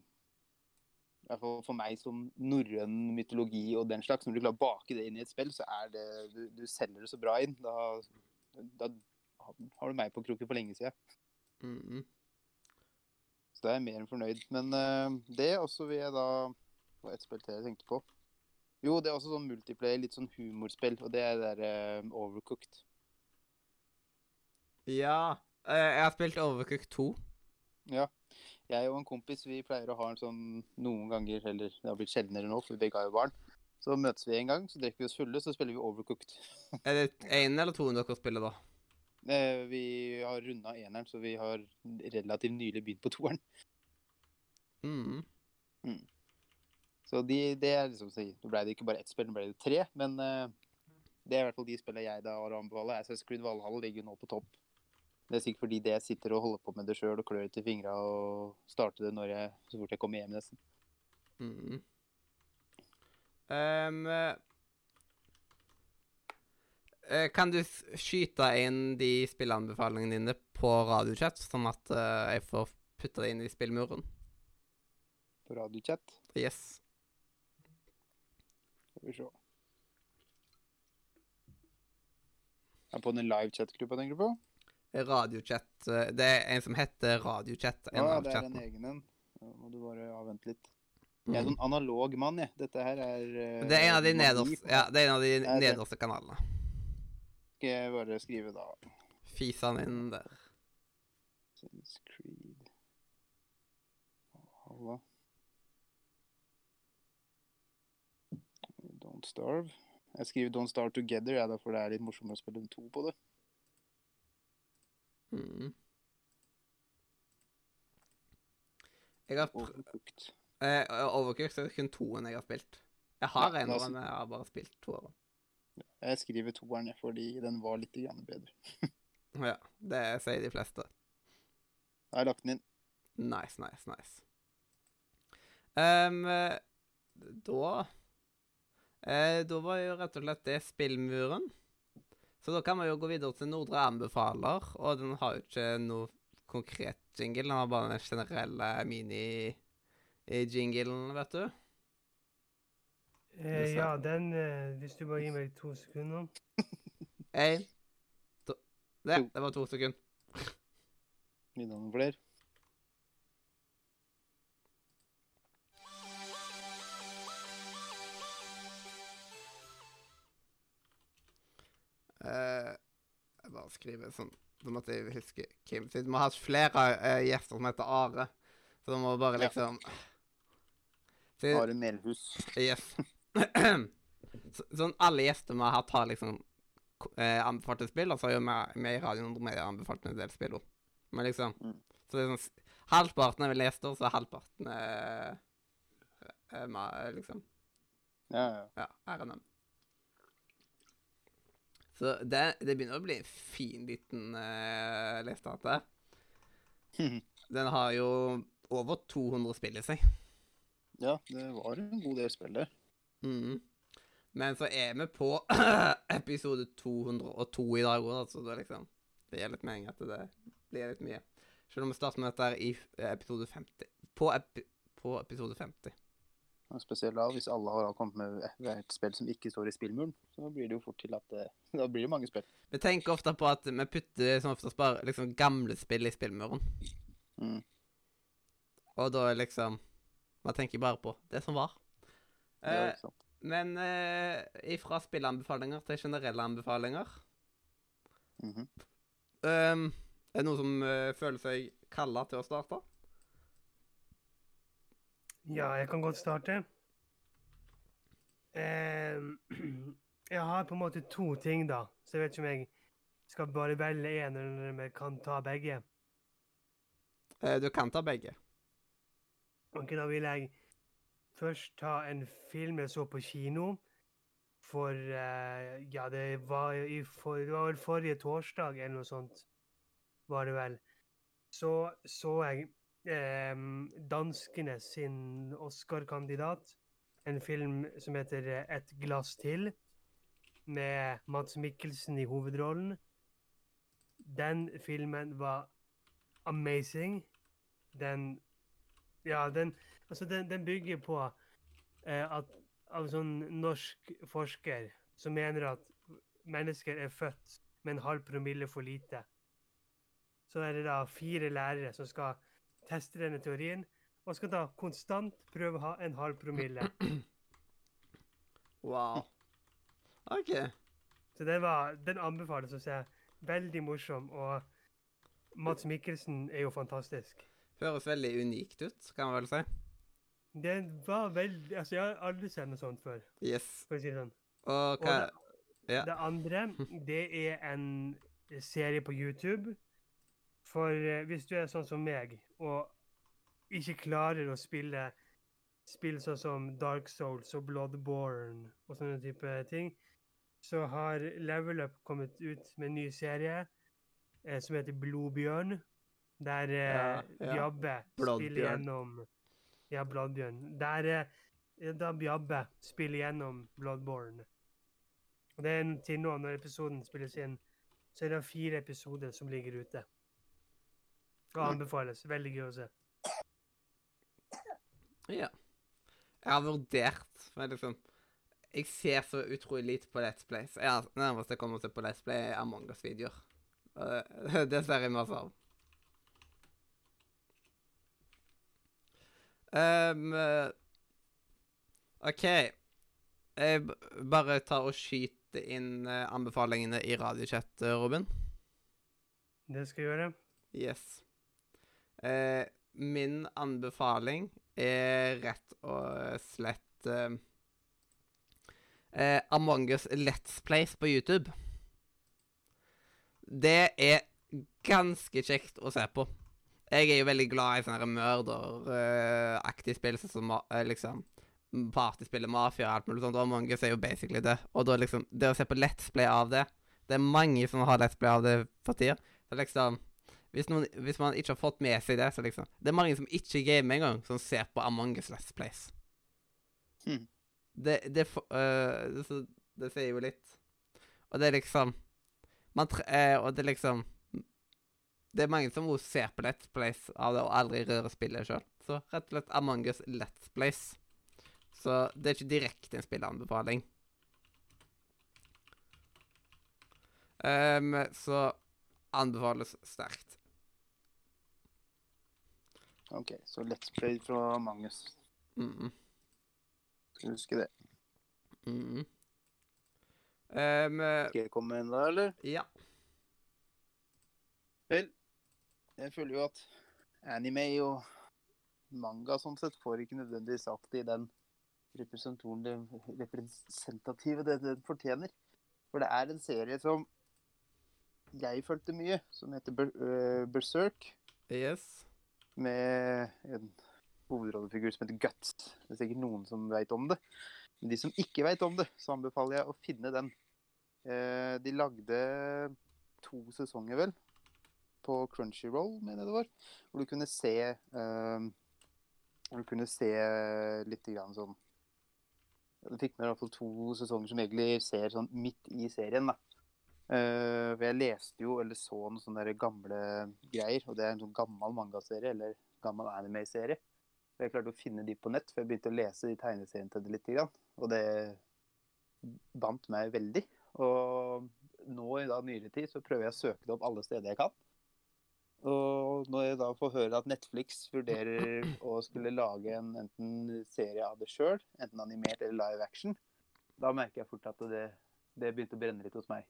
i hvert fall for meg som norrøn mytologi og den slags, når du klarer å bake det inn i et spill, så er det Du, du selger det så bra inn. Da, da har du meg på kroken for lenge siden. Mm. Så da er jeg mer enn fornøyd. Men uh, det, også vil jeg da Det var ett spill til jeg tenkte på. Jo, det er også sånn multiplayer, litt sånn humorspill, og det er der uh, Overcooked. Ja. eh, jeg har spilt Overcook 2. Ja. Jeg og en kompis vi pleier å ha en sånn noen ganger, eller det har blitt sjeldnere nå, for vi begge har jo barn. Så møtes vi en gang, så drikker vi oss fulle, så spiller vi Overcooked. [laughs] Er det én eller to dere spiller, da? Eh, vi har runda eneren, så vi har relativt nylig begynt på toeren. Mm. Så de, det er liksom Nå ble det ikke bare ett spill, nå ble det tre. Men eh, det er i hvert fall de spillene jeg da har å anbefale. Assassin's Creed Valhall ligger nå på topp. Det er sikkert fordi det jeg sitter og holder på med det sjøl og klør etter fingra og starter det når jeg, så fort jeg kommer hjem, nesten. Mm. Um, kan du skyte inn de spilleanbefalingene dine på radiochat, sånn at eh, jeg får putte det inn i spillmuren? På radiochat. Yes. Skal vi se. Er på den live-chat-gruppa, du på? Radiochat Det er en som heter Radiochat. En Ja, det er en egen en. Må du bare avvente litt. Jeg er Mm. sånn analog mann, jeg. Dette her er uh, Det er en av de nederst, ja, det en av de er nederste kanalene. Skal jeg bare skrive da Fisa min inn der. Creed Halla. Don't Starve. Jeg skriver Don't Starve Together, ja, da, for det er litt morsommere å spille to på det. Mm. Jeg har Overcooked. eh, Overcooked er kun toen jeg har spilt. Jeg har Ja, eneren, jeg har bare spilt to av dem. Jeg skriver toeren, fordi den var litt bedre. [laughs] Ja, det sier de fleste. Jeg har lagt den inn. Nice, nice, nice. Ehm, eh, da eh, Da var jo rett og slett det spillmuren. Så da kan vi jo gå videre til Nordre anbefaler, og den har jo ikke noe konkret jingle. Den har bare den generelle mini-jinglen, vet du. Eh, ja, den eh, Hvis du bare gir meg to sekunder. Én, to Det, det var to sekunder. Vil du ha noen flere? Eh, jeg bare skriver sånn Da måtte jeg huske Kim. Siden vi har hatt flere uh, gjester som heter Are, så da må bare Ja. liksom Så- Are Melhus. Yes. [clears throat] så, sånn alle gjester vi har hatt, har liksom eh, anbefalt et spill, og så har jo vi i Radio Nordre Media anbefalt en del spill. Men liksom Mm. Så det er sånn Halvparten er vel gjester, så halvparten er er meg, liksom. Ja, ja. Ja, RNM. Så det, det begynner å bli en fin liten uh, liste. dette. Den har jo over 200 spill i seg. ja, det var en god del spill der. Mhm. Men så er vi på [clears throat] episode 202 i dag òg, så det, er liksom, det gir litt mening at det blir litt mye. Selv om vi starter med dette i eh, episode 50. På, epi, på episode 50. Spesielt da, hvis alle har kommet med et spill som ikke står i spillmuren, så blir det jo fort til at det, [laughs] da blir det mange spill. Vi tenker ofte på at vi putter som oftest bare liksom gamle spill i spillmuren. Mm. Og da liksom Man tenker bare på det som var. Ja, Eh, men eh, ifra spillanbefalinger til generelle anbefalinger mm -hmm. um, Er det noen som uh, føler seg kalla til å starte? Ja, jeg kan godt starte. Eh, [clears throat] jeg har på en måte to ting, da. Så jeg vet ikke om jeg skal bare velge én, eller om jeg kan ta begge. Eh, du kan ta begge. Ok, Da vil jeg først ta en film jeg så på kino. For eh, Ja, det var, i for, det var vel forrige torsdag eller noe sånt, var det vel. Så så jeg eh, danskene sin Oscar-kandidat. En film som heter eh, Et glass til, med Mads Mikkelsen i hovedrollen. Den filmen var amazing. Den Ja, den, altså den, den bygger på eh, at av sånn norsk forsker som mener at mennesker er født med en halv promille for lite. Så er det da fire lærere som skal teste denne teorien, og skal da konstant prøve å ha en halv promille. [clears throat] Wow. OK. Så den, var, den anbefales å se. Veldig morsom, og Mats Mikkelsen er jo fantastisk. Høres veldig unikt ut, kan man vel si. Det var veldig Altså, jeg har aldri sett noe sånt før, Yes. for å si det sånn. Og Og det, Ja. det andre, det er en serie på YouTube. For eh, hvis du er sånn som meg, og ikke klarer å spille spill sånn som Dark Souls og Bloodborne og sånne type ting, så har Level Up kommet ut med en ny serie eh, som heter Blodbjørn. Der eh, Ja, ja. Bjabbe spiller gjennom Ja, Bloodbjørn. Der eh, da Bjabbe spiller gjennom Bloodborne. Og det er en- til nå, når episoden spilles inn, så er det fire episoder som ligger ute. Og anbefales. Veldig gøy å se. Ja. Jeg har vurdert men liksom Jeg ser så utrolig lite på Let's Plays. Jeg har nærmest jeg kommer til på Let's Play, er Among us-videoer. [laughs] Dessverre Det ser jeg masse av. Eh, OK. Jeg bare tar og skyter inn eh, anbefalingene i radiochat, eh, Robin. Det skal jeg gjøre. Yes. Eh, min anbefaling er rett og slett eh, eh, Among us Let's Plays på YouTube. Det er ganske kjekt å se på. Jeg er jo veldig glad i sånne mørderaktige spill, sånn som eh, liksom partyspillet Mafia og alt mulig sånt. Og Among us er jo basically det. Og da liksom Det å se på Let's Play av det Det er mange som har Let's Play av det for tida. Liksom hvis, noen, hvis man ikke har fått med seg det, så liksom Det er mange som ikke gamer engang, som ser på Among us Let's Plays. Hmm. Det, det, øh, det, det sier jo litt. Og det er liksom man tre, uh, Og det er liksom Det er mange som også ser på Let's Plays av det og aldri rører spillet sjøl. Så rett og slett Among us Let's Plays. Så det er ikke direkte en spilleanbefaling. Um, så anbefales sterkt. OK, så Let's Play fra Magnus. Mm -mm. Skal huske det. Mm -mm. Um, Skal jeg komme med en da, eller? ja. Vel, jeg føler jo at anime og manga sånn sett får ikke nødvendigvis alltid den representoren det representative det den fortjener. For det er en serie som jeg fulgte mye, som heter øh, Berserk, Yes. Med en hovedrollefigur som heter Guts. Det er sikkert noen som veit om det. Men de som ikke veit om det, så anbefaler jeg å finne den. Eh, de lagde to sesonger, vel, på Crunchyroll, mener jeg det var. Hvor du kunne se eh, Hvor du kunne se litt grann sånn Du fikk med i hvert fall to sesonger som egentlig ser sånn midt i serien, da. For jeg leste jo, eller så noen sånne gamle greier, og det er en sånn gammel mangaserie, eller gammel anime-serie. Så Jeg klarte å finne de på nett, for jeg begynte å lese de tegneseriene til det litt. Og det bandt meg veldig. Og nå i da nyere tid så prøver jeg å søke det opp alle steder jeg kan. Og når jeg da får høre at Netflix vurderer å skulle lage en enten serie av det sjøl, enten animert eller live action, da merker jeg fort at det, det begynte å brenne litt hos meg.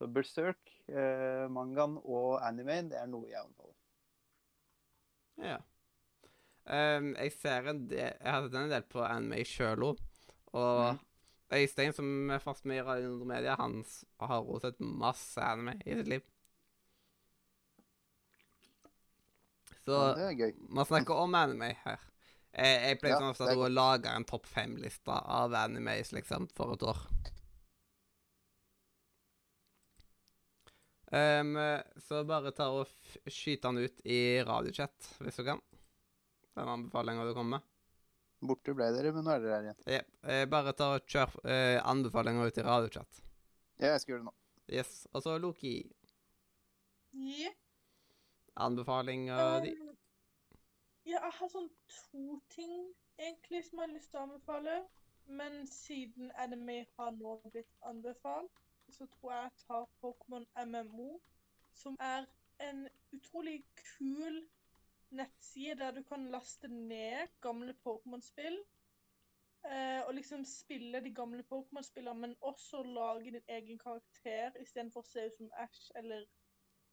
Så Berserk, eh, mangaen og animeen, det er noe jeg anbefaler. Ja. Um, jeg ser en del Jeg har sett en del på anime sjøl òg. Og mm. Øystein, som er fast med i Radio Media, han har også sett masse anime i sitt liv. Så Ja, det er gøy. man snakker om anime her. Jeg, jeg pleier Ja, sånn ofte å lage en topp fem-liste av animes liksom, for et år. Ehm, så bare ta og skyte han ut i radiochat, hvis du kan. Den anbefalinga du kommer med. Borte ble dere, men nå er dere her igjen. Yep. Eh, bare ta og kjør eh, anbefalinga ut i radiochat. Ja, jeg skal gjøre det nå. Yes. Og så Loki. Ja. Anbefalinga di. Um, ja, jeg har sånn to ting egentlig som jeg har lyst til å anbefale. Men siden anime har nå blitt anbefalt, så tror jeg jeg tar Pokémon MMO, som er en utrolig kul nettside der du kan laste ned gamle Pokémon-spill. Eh, og liksom spille de gamle Pokémon-spillene, men også lage din egen karakter istedenfor å se ut som Ash eller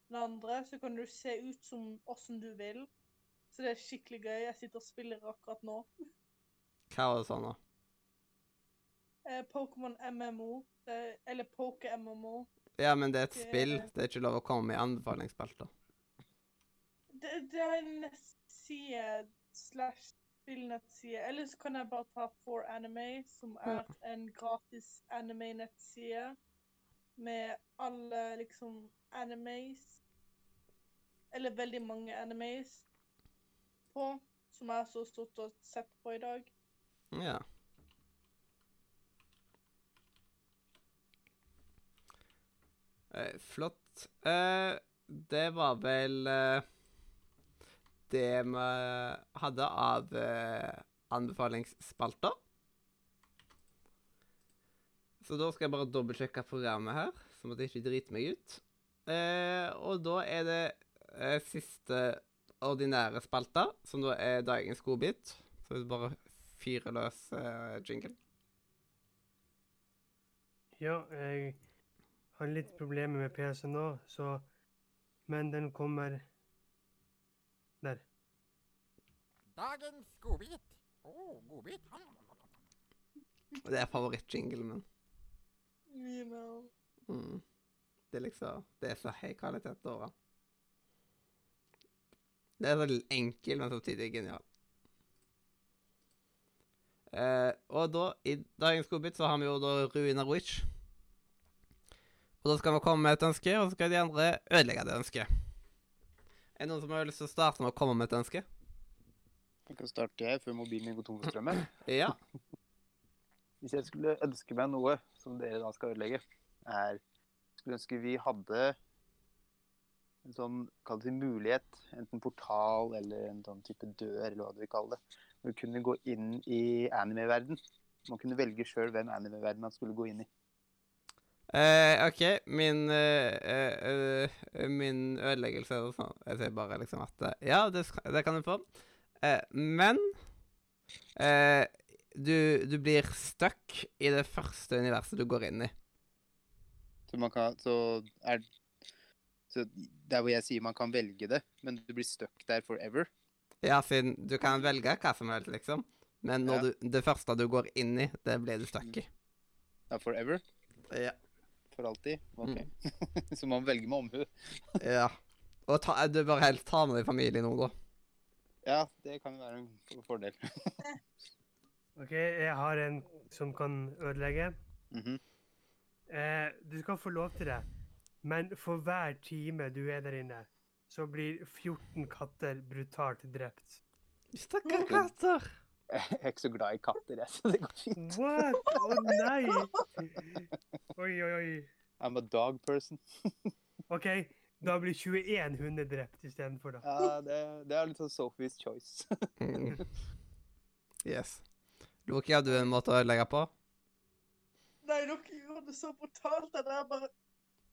den andre, så kan du se ut som åssen du vil. Så det er skikkelig gøy. Jeg sitter og spiller akkurat nå. Hva var det sånn, da? Eh, Pokémon MMO. Eh, eller Poke-MMO. Ja, men det er et spill. Det er ikke lov å komme med i anbefalingsspalter. Det, det er en nettside slash spillnettside. Eller så kan jeg bare ta For Anime, som er en gratis anime-nettside med alle liksom animes Eller veldig mange animes på, som jeg har så stått og sett på i dag. Ja. Flott. Eh, det var vel eh, det vi hadde av eh, anbefalingsspalter. Så da skal jeg bare dobbeltsjekke programmet her, så måtte jeg ikke drite meg ut. Eh, og da er det eh, siste ordinære spalta, som da er dagens godbit. Så vi bare fyrer løs eh, jingle. Ja, jeg har litt problemer med PC nå, så Men den kommer der. Dagens godbit. Å, godbit. Det er favorittjinglen min. You know. Mm. Det er liksom Det er så høy kvalitet over den. Det er så enkel, men samtidig genial. Eh, og da, i dagens godbit, så har vi jo da Ruina Witch. Og da skal vi komme med et ønske, og så skal de andre ødelegge det ønsket. Er det noen som har lyst til å starte med å komme med et ønske? Jeg kan starte jeg før mobilen min går tom for strømmen. [laughs] Ja. [laughs] Hvis jeg skulle ønske meg noe som dere da skal ødelegge, er Skulle ønske vi hadde en sånn kall det mulighet, enten portal eller en sånn type dør, eller hva du vil kalle det. Hvor du kunne gå inn i anime-verden. Man kunne velge sjøl hvem anime-verden man skulle gå inn i. Eh, OK, min uh, uh, eh, Min ødeleggelse er sånn Jeg sier bare liksom at Ja, det, det kan du få. Eh, men eh, du, du blir stuck i det første universet du går inn i. Så man kan Så er så Der hvor jeg sier man kan velge det, men du blir stuck der forever. Ja, siden du kan velge hva som helst, liksom. Men når Ja. du, det første du går inn i, det blir du stuck i. Ja, forever? Ja. For alltid? OK. [laughs] så man velger med omhu. [laughs] ja. Og ta, du bør helst ta med deg familien nå, da. Ja, det kan jo være en fordel. [laughs] OK, jeg har en som kan ødelegge. Mhm. Eh, du skal få lov til det, men for hver time du er der inne, så blir 14 katter brutalt drept. Stakkars katter. Jeg er ikke så glad i katter, jeg, så det går fint. What? Å nei! Oi, oi, oi. I'm a dog person. OK, da blir 21 hunder drept istedenfor, da. Ja, det, det er litt sånn Sophie's choice. Mm. [laughs] Yes. Loki, har du en måte å legge på? Nei, Loki gjorde det så brutalt. Det der bare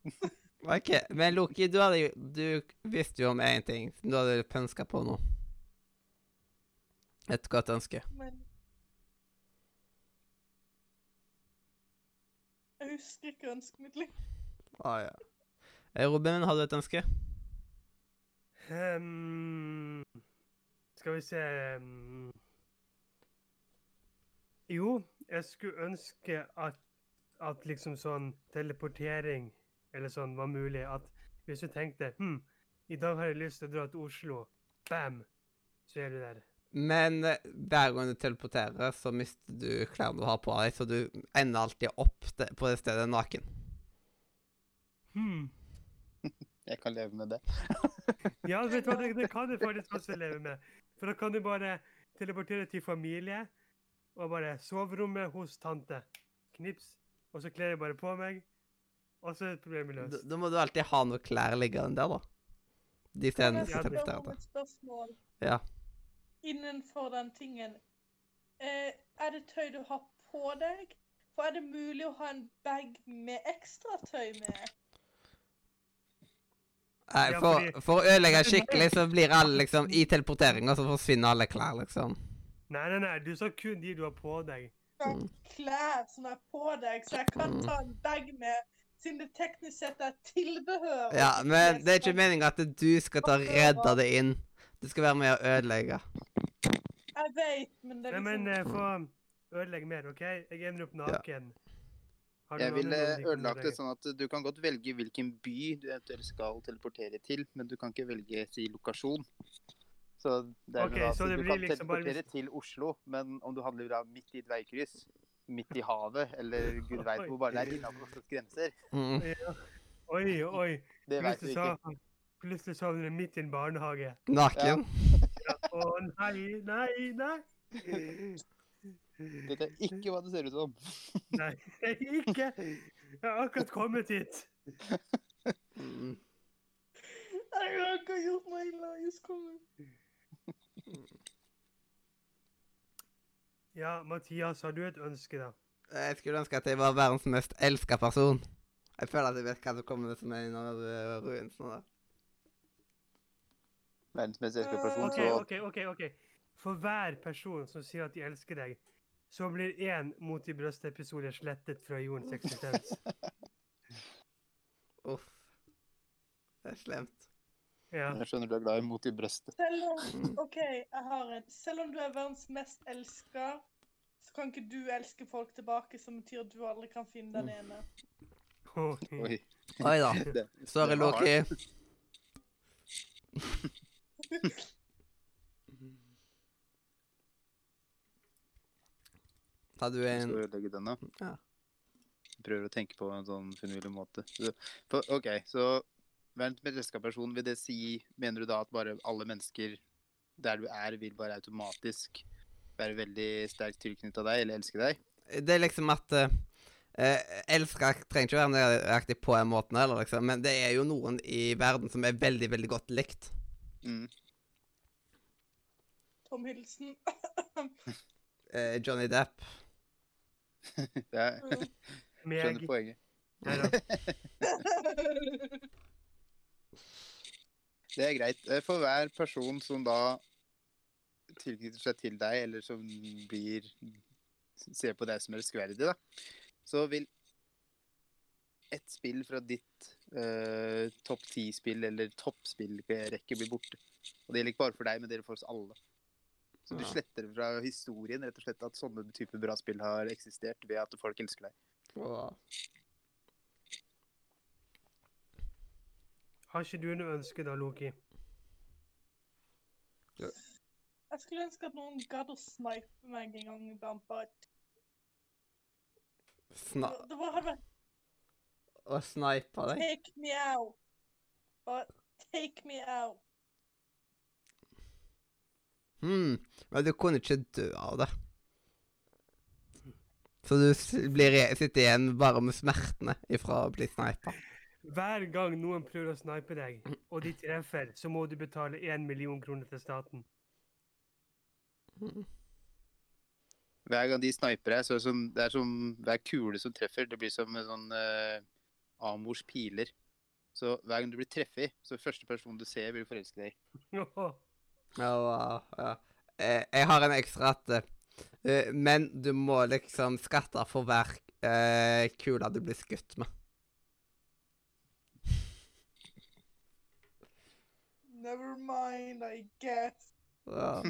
[laughs] OK, men Loki, du, hadde, du visste jo om én ting. som Du hadde pønska på noe. Et godt ønske. Men Jeg husker ikke ønsket mitt lenger. Ah, ja. Eh, Robin, har du et ønske? Um, skal vi se um, Jo, jeg skulle ønske at, at liksom sånn teleportering eller sånn var mulig. At hvis du tenkte hm, i dag har jeg lyst til å dra til Oslo, bam, så er du der. Men eh, hver gang du teleporterer, så mister du klærne du har på deg, så du ender alltid opp på det stedet naken. Hmm. [laughs] Jeg kan leve med det. [laughs] Ja, vet du hva, det, det kan du faktisk også leve med. For da kan du bare teleportere til familie, og bare soverommet hos tante. Knips, og så kler jeg bare på meg, og så er problemet løst. da må du alltid ha noen klær liggende der, da. De stedene jeg som Ja, teleporterer til. Ja. Innenfor den tingen? Eh, er det tøy du har på deg? For er det mulig å ha en bag med ekstra tøy med? Nei, for, for å ødelegge skikkelig, så blir alle liksom I teleporteringa så forsvinner alle klær, liksom. Nei, nei, nei, du sa kun de du har på deg. Mm. klær som er på deg, så jeg kan ta en bag med, siden det teknisk sett er tilbehør. Ja, men det er ikke meninga at du skal ta redde det inn. Du skal være med å ødelegge. [laughs] Jeg vet, men det er liksom... men eh, få ødelegge mer, OK? Jeg ender opp naken. Jeg ville ødelagt det sånn at du kan godt velge hvilken by du eventuelt skal teleportere til, men du kan ikke velge si lokasjon. Så det er okay, da, så det du blir kan liksom teleportere bare... til Oslo, men om du handler da midt i et veikryss, midt i havet, eller [laughs] gud veit hvor bare det er innafor Oslos grenser, Mm. Ja. Oi, oi. det veit du ikke. Plutselig sovner du midt i en barnehage. Naken. [laughs] Å nei, nei, nei! Dette er ikke hva det ser ut som. Nei, ikke! Jeg har akkurat kommet hit. Mm. Jeg har ikke gjort noe ille. Jeg kommer. Ja, Mathias, har du et ønske, da? Jeg skulle ønske at jeg var verdens mest elska person. Jeg føler at jeg vet hva som kommer som en er ruins nå, der. Verdens mest elskede person, OK, så OK, OK. ok. For hver person som sier at de elsker deg, så blir én Mot i brystet-episode slettet fra jordens eksistens. [laughs] Uff. Det er slemt. Ja. jeg skjønner du er glad i mot i brystet. Selv om, OK, jeg har en. Selv om du er verdens mest elska, så kan ikke du elske folk tilbake, som betyr at du aldri kan finne den ene. Oi. Oi da. [laughs] Sorry, Loki. [laughs] [laughs] Tar du en skal ødelegge den, da. Ja. Jeg prøver å tenke på en sånn finurlig måte. Så, for, OK, så verdens en person, vil det si Mener du da at bare alle mennesker der du er, vil bare automatisk være veldig sterkt tilknytta deg eller elske deg? Det er liksom at uh, Elsker trenger ikke å være nøyaktig på en måte, heller, liksom, men det er jo noen i verden som er veldig, veldig godt likt. Mm. Tom Hilsen. [laughs] Eh, Johnny Depp. [laughs] det er [laughs] skjønner poenget. Det er greit. Eh, For hver person som da tilknytter seg til deg, eller som blir ser på deg som elskverdig, da, så vil ett spill fra ditt eh, topp ti-spill eller toppspillrekke blir borte. Og det gjelder ikke bare for deg, men det gjelder for oss alle. Så du Ja. sletter fra historien rett og slett at sånne typer bra spill har eksistert ved at folk elsker deg. Og, Har ikke du noe ønske da, Loki? Jeg skulle ønske at noen gadd å snipe meg en gang iblant. Bare sna det var hadde vært og snipe deg. Take me out. Bare take me out. Hmm. Men du kunne ikke dø av det. Så du blir, sitter igjen bare med smertene ifra å bli snipa. Hver gang noen prøver å snipe deg, og de treffer, så må du betale én million kroner til staten. Hver gang de sniper deg, så er det, som, det er som hver kule som treffer. Det blir som en sånn uh, Amors piler. Så hver gang du blir treffet, så første person du ser, vil forelske deg i. [laughs] Ja, ja, ja. Eh, jeg har en ekstra at eh, Men du må liksom skatte for hver eh, kule du blir skutt med. Never mind, I guess. Ja.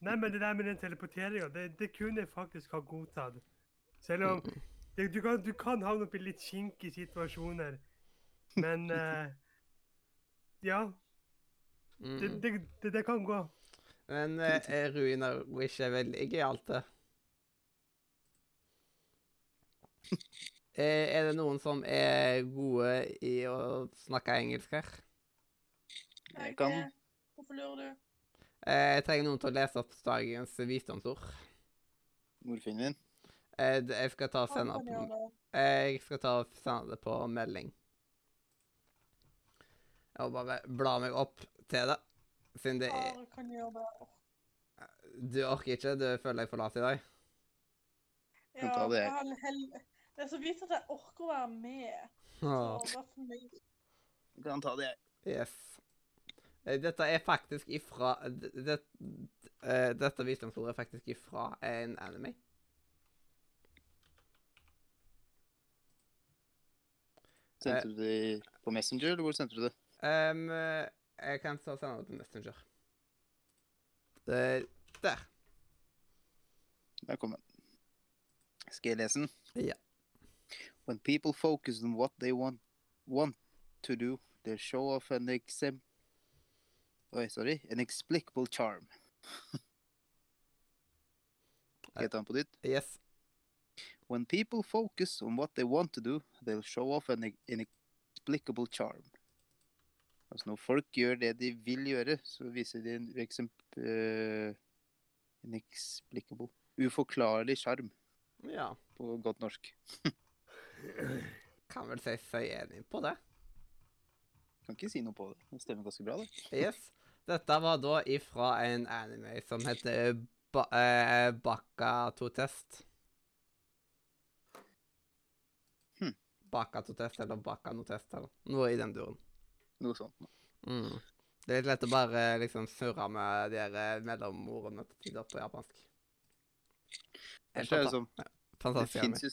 Nei, men det der med den teleporteringa, det, det kunne jeg faktisk ha godtatt. Selv om du, kan, du kan havne opp i litt kinkige situasjoner. Men uh, [laughs] Ja, det, Mm. det, det, det kan gå. Men eh, Ruiner Wish er veldig gøyalt, det. [laughs] Eh, er det noen som er gode i å snakke engelsk her? Jeg kan. er- Hvorfor lurer du? Eh, jeg trenger noen til å lese opp dagens visdomsord. Eh, det- jeg skal ta og sende på. Jeg skal ta og sende det på melding. Jeg må bare bla meg opp til det, siden det er. Du orker ikke? Du føler deg for lat i dag? Ja, det, jeg. jeg. Det er så vidt at jeg orker å være med. Så. Du kan ta det, jeg. yes. Eh, Dette er faktisk ifra det, det, eh, Dette visdomsordet er faktisk ifra en anime. Sendte du det på Messenger, eller hvor sendte du det? Eh, jeg kan så sende det på Messenger. Det, der. Der kom den. Skal jeg lese den? Ja. When people focus on what they want, want to do, they show off an exem... Oi, sorry. An explicable charm. [laughs] Skal jeg ta den på nytt? Yes. When people focus on what they want to do, they'll show off an inexplicable charm. Altså når folk gjør det de vil gjøre, så viser de en. Uh, inexplicable. Uforklarlig sjarm, Ja. på godt norsk. Kan vel si seg enig på det. Kan ikke si noe på det. Det stemmer ganske bra, det. Yes. Dette var da ifra en anime som heter ba uh, Bakka to Test. Baka to Test eller Baka no Test eller noe i den duren. Noe sånt. Mm. Det er litt lett å bare liksom surre med de eh, mellomordene til tider på japansk. Helt det fanta- sånn, det fins jo,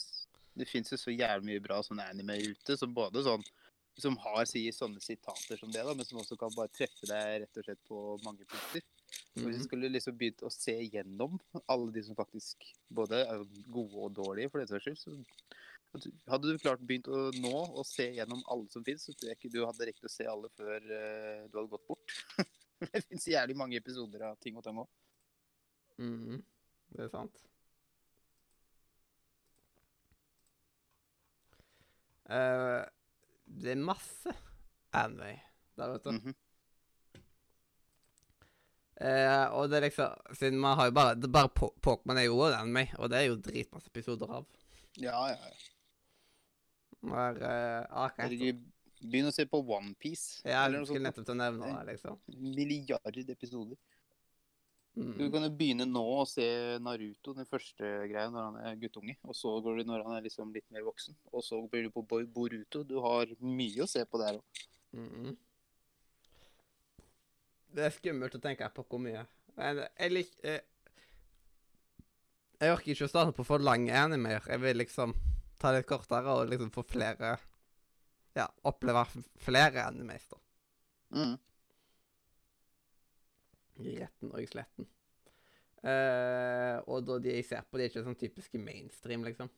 det finnes jo så jævlig mye bra sånn anime ute, som både sånn som har sier sånne sitater som det, da, men som også kan bare treffe deg rett og slett på mange punkter. Så hvis vi Mhm. skulle liksom begynt å se gjennom alle de som faktisk både er gode og dårlige, for den saks skyld, så du- hadde du klart begynt å nå å se gjennom alle som finnes, så tror jeg ikke du hadde rekt å se alle før uh, du hadde gått bort. [laughs] det finnes jævlig mange episoder av ting og tang òg. Mhm. Det er sant. Uh, det er masse Anway der vet du. Mm -hmm. uh, og det er liksom Siden man har jo bare det er bare Pokémon er jo anime, og det er jo dritmasse episoder av. Ja, ja, ja. Der, uh, Ark Begynn å se på OnePiece. Jeg skulle nettopp til å nevne det, liksom. Milliard episoder. Du Mm. kan jo begynne nå å se Naruto, den første greia, når han er guttunge. Og så går du når han er liksom litt mer voksen. Og så blir du på Boruto. Du har mye å se på der òg. Mhm. Det er skummelt å tenke på hvor mye. Men jeg liker jeg, Jeg orker ikke å starte på for lange animer. Jeg vil liksom ta litt kortere og liksom få flere Ja, oppleve flere animes, da. Mm. Retten og sletten. Uh, og da de jeg ser på, de er ikke sånn typiske mainstream, liksom.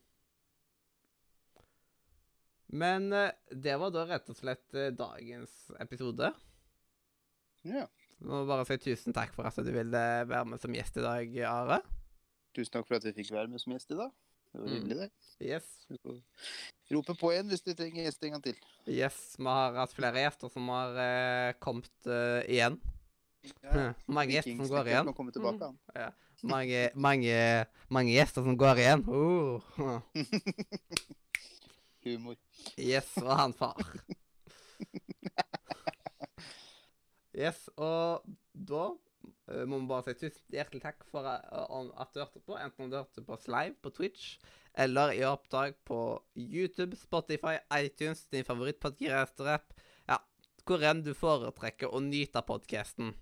Men uh, det var da rett og slett uh, dagens episode. Ja. Jeg må bare si tusen takk for at du ville være med som gjest i dag, Are. Tusen takk for at jeg fikk være med som gjest i dag. Det var Mm. hyggelig, det. Yes. Rope på igjen hvis du trenger gjest en gang til. yes. Vi har hatt flere gjester som har eh, kommet eh, igjen. [laughs] mange gjester som går igjen. Tilbake, han. Mange, mange, mange gjester som går igjen. Uh. [laughs] Humor. Yes, og han far. [laughs] Yes, og da må vi bare si tusen hjertelig takk for eh, at du hørte på. Enten du hørte på oss live på Twitch, eller i opptak på YouTube, Spotify, iTunes, din favorittpodkast-rapp. Ja, hvor enn du foretrekker å nyte podkasten.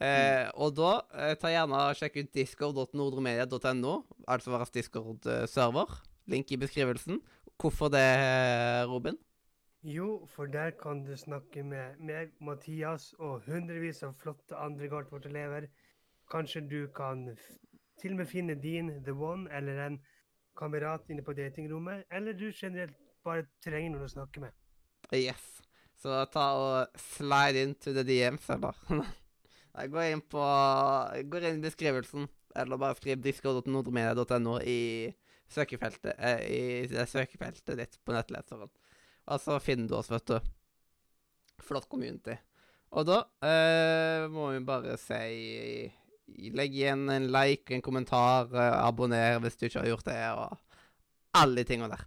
Eh, og da eh, ta gjerne og sjekk ut discord.nordremedia.no, altså vår Discord-server. Link i beskrivelsen. Hvorfor det, Robin? Jo, for der kan du snakke med meg, Mathias og hundrevis av flotte andre Gartvort-elever. Kanskje du kan til og med finne din the one eller en kamerat inne på datingrommet. Eller du generelt bare trenger noen å snakke med. Yes. Så ta og slide into the DMs, eller? [laughs] Nei, gå inn på Gå inn i beskrivelsen, eller bare skriv discord.nordmedia.no i søkefeltet eh, I søkefeltet ditt på nettleseren. Og så finner du oss, vet du. Flott community. Og da eh, må vi bare si Legg igjen en like, en kommentar, eh, abonner hvis du ikke har gjort det, og alle de tinga der.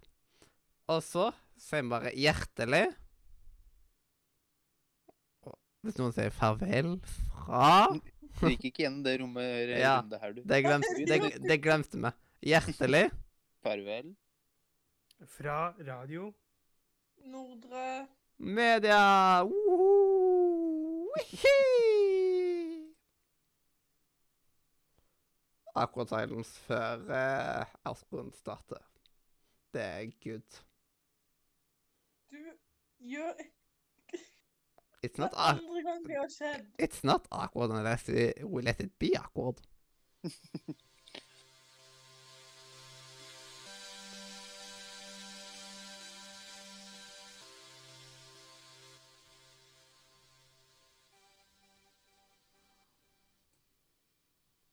Og så sier vi bare hjertelig Hvis noen sier farvel fra Du gikk ikke gjennom det rommet Ja. runde her, du. Det glemte, det, det glemte vi. Hjertelig Farvel. Fra radio. Nordre media. Woohoo! Wihi! Akkurat silence før uh, outroen starter. Det er good. Du gjør It's not, andre gang det har skjedd. it's not awkward unless we let it be awkward. [laughs]